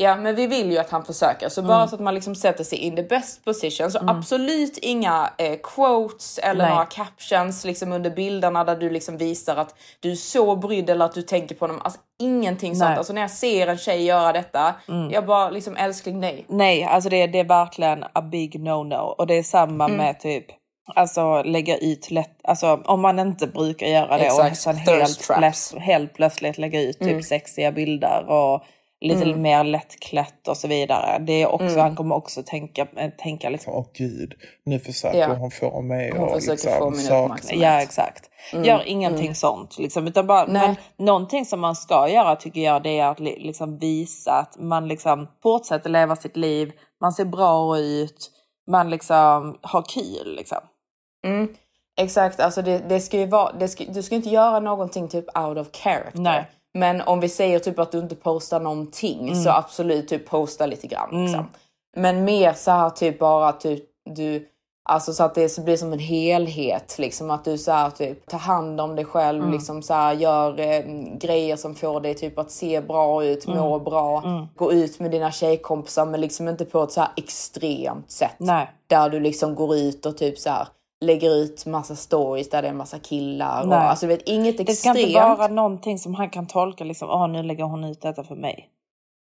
Ja men vi vill ju att han försöker. Så Mm. bara så att man liksom sätter sig in the best position. Så Mm. absolut inga eh, quotes eller Nej. några captions liksom under bilderna där du liksom visar att du är så brydd eller att du tänker på dem. Alltså ingenting sånt. Nej. Alltså när jag ser en tjej göra detta, Mm. jag bara liksom älskling nej. Nej, alltså det, det är verkligen a big no-no. Och det är samma Mm. med typ Alltså lägga ut lätt, alltså om man inte brukar göra det Exakt, och sen helt, plöts- helt plötsligt lägga ut typ Mm. sexiga bilder och lite Mm. mer lättklätt och så vidare. Det är också, Mm. han kommer också tänka, eh, tänka liksom. Åh gud, nu försöker Ja. hon få mig Hon att försöker liksom få min uppmärksamhet. Ja exakt. Mm, Gör ingenting mm. sånt. Liksom, utan bara, men någonting som man ska göra tycker jag det är att li- liksom visa att man liksom fortsätter leva sitt liv. Man ser bra ut. Man liksom har kul liksom. Mm. Exakt, alltså det, det ska ju vara, det ska, du ska inte göra någonting typ out of character. Nej. Men om vi säger typ att du inte postar någonting Mm. så absolut typ posta lite grann. Mm. Liksom. Men mer så här typ bara att du, du alltså så att det blir som en helhet. Liksom att du så här typ tar hand om dig själv, Mm. liksom så här gör eh, grejer som får dig typ att se bra ut, Mm. må bra. Mm. Gå ut med dina tjejkompisar men liksom inte på ett så här extremt sätt. Nej. Där du liksom går ut och typ så här lägger ut massa stories där det är en massa killar. Och, alltså vet inget Det ska extremt. inte vara någonting som han kan tolka liksom, åh nu lägger hon ut detta för mig.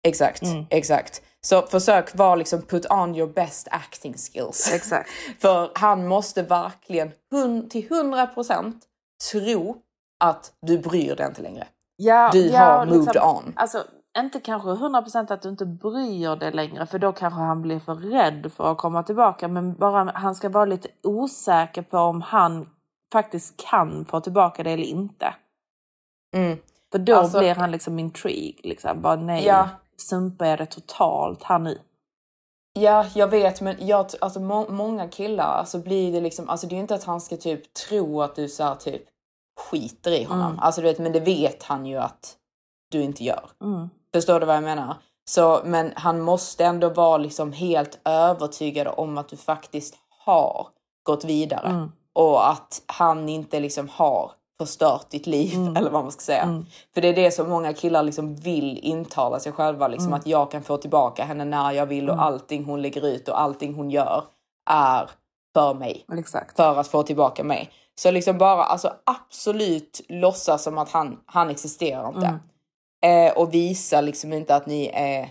Exakt, Mm. exakt. Så försök vara liksom put on your best acting skills. Exakt. För han måste verkligen till 100% tro att du bryr dig inte längre. Ja, Du ja, har och moved on. Alltså, inte kanske 100% att du inte bryr dig längre för då kanske han blir för rädd för att komma tillbaka men bara han ska vara lite osäker på om han faktiskt kan få tillbaka det eller inte. Mm. För då Alltså- blir han liksom intrigue. Liksom. Bara nej, Ja. sumpar jag det totalt här nu? Ja, jag vet, men jag, alltså, må, många killar, alltså blir det liksom, alltså det är ju inte att han ska typ tro att du så här, typ skiter i honom. Mm. Alltså du vet, men det vet han ju att du inte gör. Mm. Förstår du vad jag menar? Så, men han måste ändå vara liksom helt övertygad om att du faktiskt har gått vidare. Mm. Och att han inte liksom har förstört ditt liv, Mm. eller vad man ska säga. Mm. För det är det som många killar liksom vill intala sig själva, liksom Mm. att jag kan få tillbaka henne när jag vill och Mm. allting hon lägger ut och allting hon gör är för mig. Exakt. För att få tillbaka mig. Så liksom bara alltså absolut låtsas som att han, han existerar inte. Eh, och visa liksom inte att ni är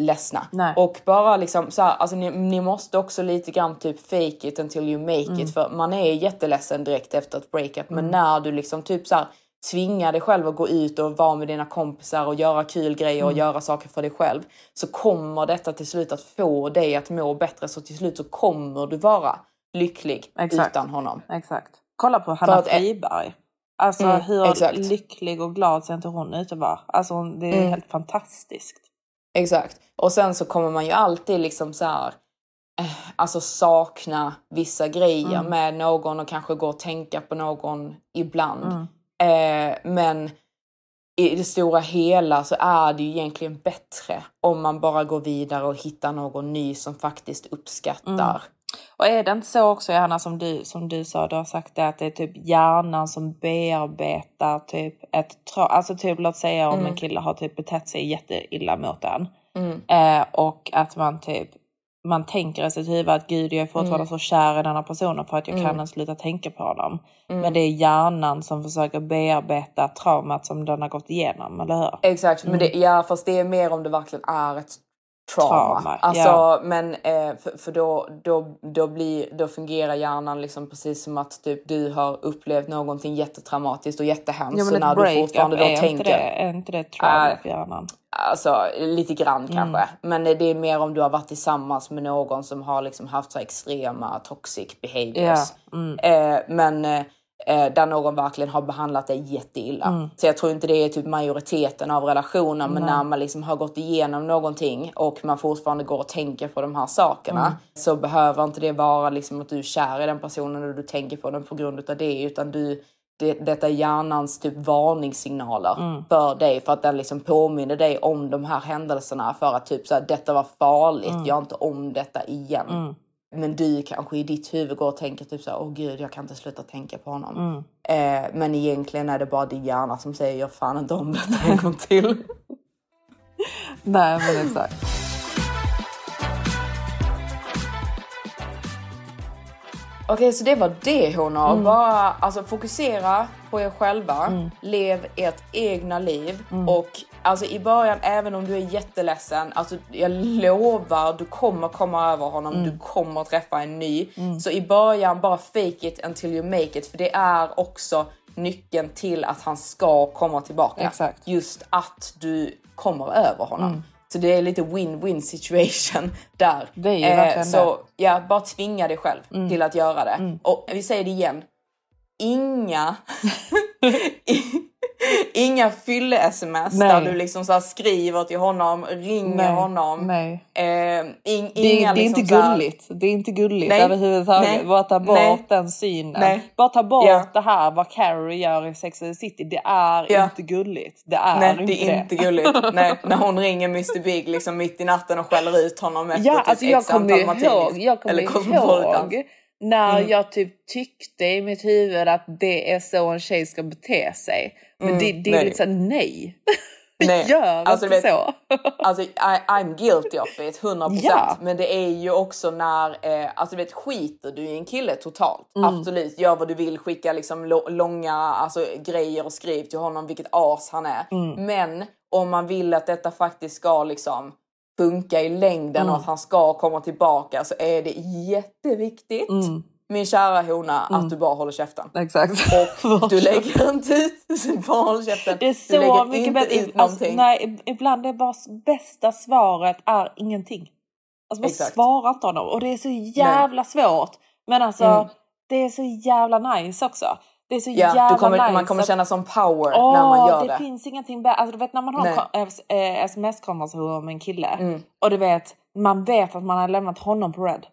ledsna. Nej. Och bara liksom så här, alltså ni, ni måste också lite grann typ fake it until you make Mm. it. För man är jätteledsen direkt efter ett breakup. Men Mm. när du liksom typ så här tvingar dig själv att gå ut och vara med dina kompisar och göra kul grejer och Mm. göra saker för dig själv. Så kommer detta till slut att få dig att må bättre. Så till slut så kommer du vara lycklig Exakt. utan honom. Exakt. Kolla på Hanna att- Friberg. Alltså Mm, hur exakt. lycklig och glad ser inte hon ut att vara? Alltså det är Mm. helt fantastiskt. Exakt. Och sen så kommer man ju alltid liksom så här, eh, alltså sakna vissa grejer Mm. med någon och kanske gå och tänka på någon ibland. Mm. Eh, men i det stora hela så är det ju egentligen bättre om man bara går vidare och hittar någon ny som faktiskt uppskattar. Och är det inte så också Johanna som du, som du sa, du har sagt det att det är typ hjärnan som bearbetar typ ett Alltså typ låt säga om Mm. en kille har typ betett sig jätteilla mot en. Mm. Eh, och att man typ man tänker i sitt huvud att gud jag är fortfarande Mm. så kär i denna personen för att jag Mm. kan inte sluta tänka på honom. Mm. Men det är hjärnan som försöker bearbeta traumat som den har gått igenom, eller hur? Exakt, men det, Mm. ja, fast det är mer om det verkligen är ett trauma. Trauma, alltså, ja. men eh, för, för då, då, då, blir, då fungerar hjärnan liksom precis som att typ, du har upplevt någonting jättetraumatiskt och jättehemskt. Ja, så när du fortfarande då är, inte tänker... det, är inte det trauma Äh, för hjärnan? Alltså lite grann Mm. kanske. Men det är mer om du har varit tillsammans med någon som har liksom haft så extrema toxic behaviors. Ja, mm. Eh, men eh, där någon verkligen har behandlat dig jätteilla. Mm. Så jag tror inte det är typ majoriteten av relationer. Men Nej. när man liksom har gått igenom någonting och man fortfarande går och tänker på de här sakerna. Mm. Så behöver inte det vara liksom att du är kär i den personen och du tänker på den på grund av det. Utan du, det, detta är hjärnans typ varningssignaler Mm. för dig. För att den liksom påminner dig om de här händelserna. För att typ så här, detta var farligt, Mm. gör inte om detta igen. Men du kanske i ditt huvud går och tänker typ så åh gud jag kan inte sluta tänka på honom. Mm. Eh, men egentligen är det bara din hjärna som säger gör fan inte om detta en gång till. Nej men exakt. Okej, så det var det honor. Mm. Bara alltså, fokusera på er själva. Mm. Lev ert egna liv. Mm. Och alltså i början, även om du är jätteledsen, alltså jag lovar, du kommer komma över honom. Mm. Du kommer träffa en ny. Mm. Så i början, bara fake it until you make it. För det är också nyckeln till att han ska komma tillbaka. Exakt. Just att du kommer över honom. Så det är lite win-win situation där. Det är ju verkligen så det. ja, bara tvinga dig själv Mm. till att göra det. Mm. Och vi säger det igen. Inga Inga fylle-sms där du liksom så skriver till honom, ringer Nej, honom. nej. Eh, in, Det, inga det är liksom inte så här- gulligt. Det är inte gulligt Nej. överhuvudtaget. Nej. Bara ta bort Nej. den synen. Nej. Bara ta bort Ja. det här vad Carrie gör i Sex and the City. Det är Ja. inte gulligt. Det är Nej, inte det är inte det. gulligt. Nej, när hon ringer Mr Big liksom mitt i natten och skäller ut honom efter Ja, typ alltså jag kommer ihåg, jag kommer ihåg när Mm. jag typ tyckte i mitt huvud att det är så en tjej ska bete sig. Men Mm, det, det är nej. såhär nej. Nej. Gör Alltså, inte vet, så. Alltså I, I'm guilty of it, 100%. Ja. Men det är ju också när, eh, alltså vet skiter du i en kille totalt. Mm. Absolut, gör vad du vill, skicka liksom långa alltså, grejer och skriv till honom vilket as han är. Mm. Men om man vill att detta faktiskt ska liksom funka i längden Mm. och att han ska komma tillbaka så är det jätteviktigt Mm. min kära hona Mm. att du bara håller käften. Exakt. Och du lägger inte ut, bara håll käften. Det är du så lägger mycket inte bättre. ut Alltså, någonting. nej, ibland är bara bästa svaret är ingenting. Alltså bara Exakt. svara inte honom. Och det är så jävla svårt. Men alltså Mm. det är så jävla nice också. Det är så Ja, jävla kommer, nice. man kommer känna som power Åh, när man gör det. det. finns ingenting bättre. Alltså, du vet när man har Nej. eh, sms-konversation med en kille Mm. och du vet, man vet att man har lämnat honom på red.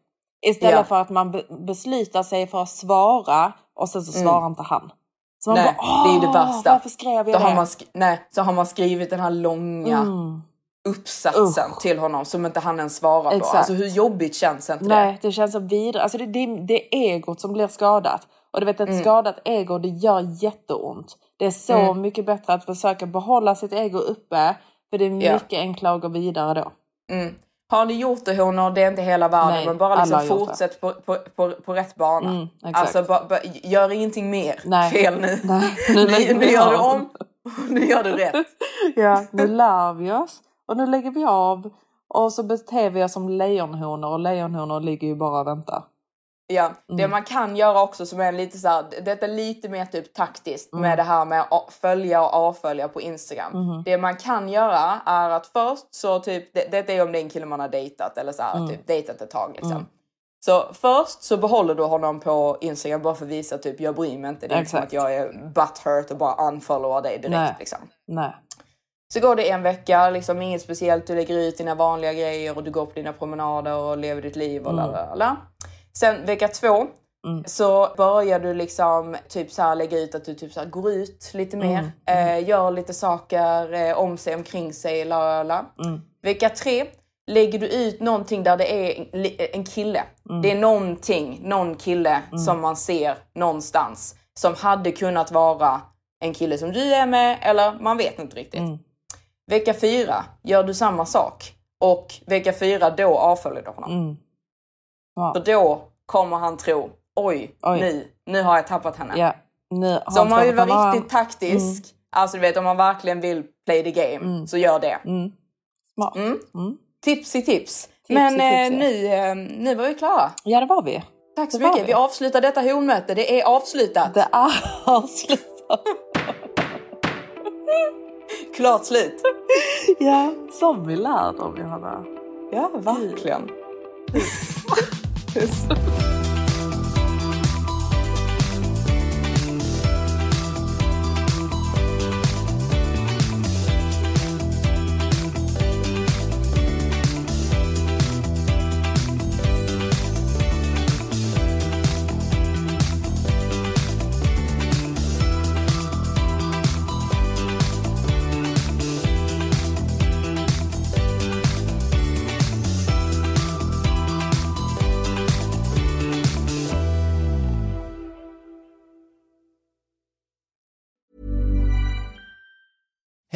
Istället Ja. för att man be- beslutar sig för att svara och sen så Mm. svarar inte han. Så man Nej, bara, det är det "Åh, värsta. Varför skrev jag Då det? har, man nej, så har man skrivit den här långa Mm. uppsatsen till honom som inte han ens svarar på. Exakt. Alltså hur jobbigt känns inte Nej, det känns så vidare. Alltså det, det, det är egot som blir skadat. Och du vet ett Mm. skadat ego det gör jätteont. Det är så Mm. mycket bättre att försöka behålla sitt ego uppe. För det är Ja. mycket enklare att gå vidare då. Mm. Har ni gjort det honor, det är inte hela världen. Nej, men bara liksom fortsätt på, på, på, på rätt bana. Mm, alltså ba, ba, gör ingenting mer Nej. fel nu. Nej, nu, nu, vi gör du om, nu gör du rätt. Ja, nu lär vi oss. Och nu lägger vi av. Och så beter vi oss som lejonhonor. Och lejonhonor ligger ju bara och väntar. Ja, det Mm. man kan göra också som är lite så här, detta är lite mer typ taktiskt Mm. med det här med att följa och avfölja på Instagram. Mhm. Det man kan göra är att först så typ, det, detta är om det är en kille man har dejtat eller så här, Mm. typ dejtat ett tag liksom. Mm. Så först så behåller du honom på Instagram bara för att visa typ jag bryr mig inte. Det är inte som att jag är butthurt och bara unfollowar dig direkt Nej. liksom. Nej. Så går det en vecka, liksom inget speciellt, du lägger ut dina vanliga grejer och du går på dina promenader och lever ditt liv och Mm. la la la. Sen vecka två Mm. så börjar du liksom typ så här lägga ut att du typ så här går ut lite mer, Mm. Eh, gör lite saker eh, om sig, omkring sig, la la. Mm. Vecka tre lägger du ut någonting där det är en- en kille. Mm. Det är någonting, någon kille som man ser någonstans som hade kunnat vara en kille som du är med eller man vet inte riktigt. Mm. Vecka fyra gör du samma sak och vecka fyra då avföljer du honom. Mm. Ja. För då kommer han tro, oj, Oj. nu, nu har jag tappat henne. Ja. Nu Så om man han vill vara tappat riktigt taktisk, alltså du vet om man verkligen vill play the game, Mm. så gör det. Mm. Smart. Mm. Mm. Tips i tips. Men i eh, nu, eh, nu var vi klara. Ja, det var vi. Tack så Det mycket. vi. Vi avslutar detta honmöte. Det är avslutat. Det är avslutat. Klart slut. ja, som vi lär dem, Johanna. Ja, verkligen. Tschüss.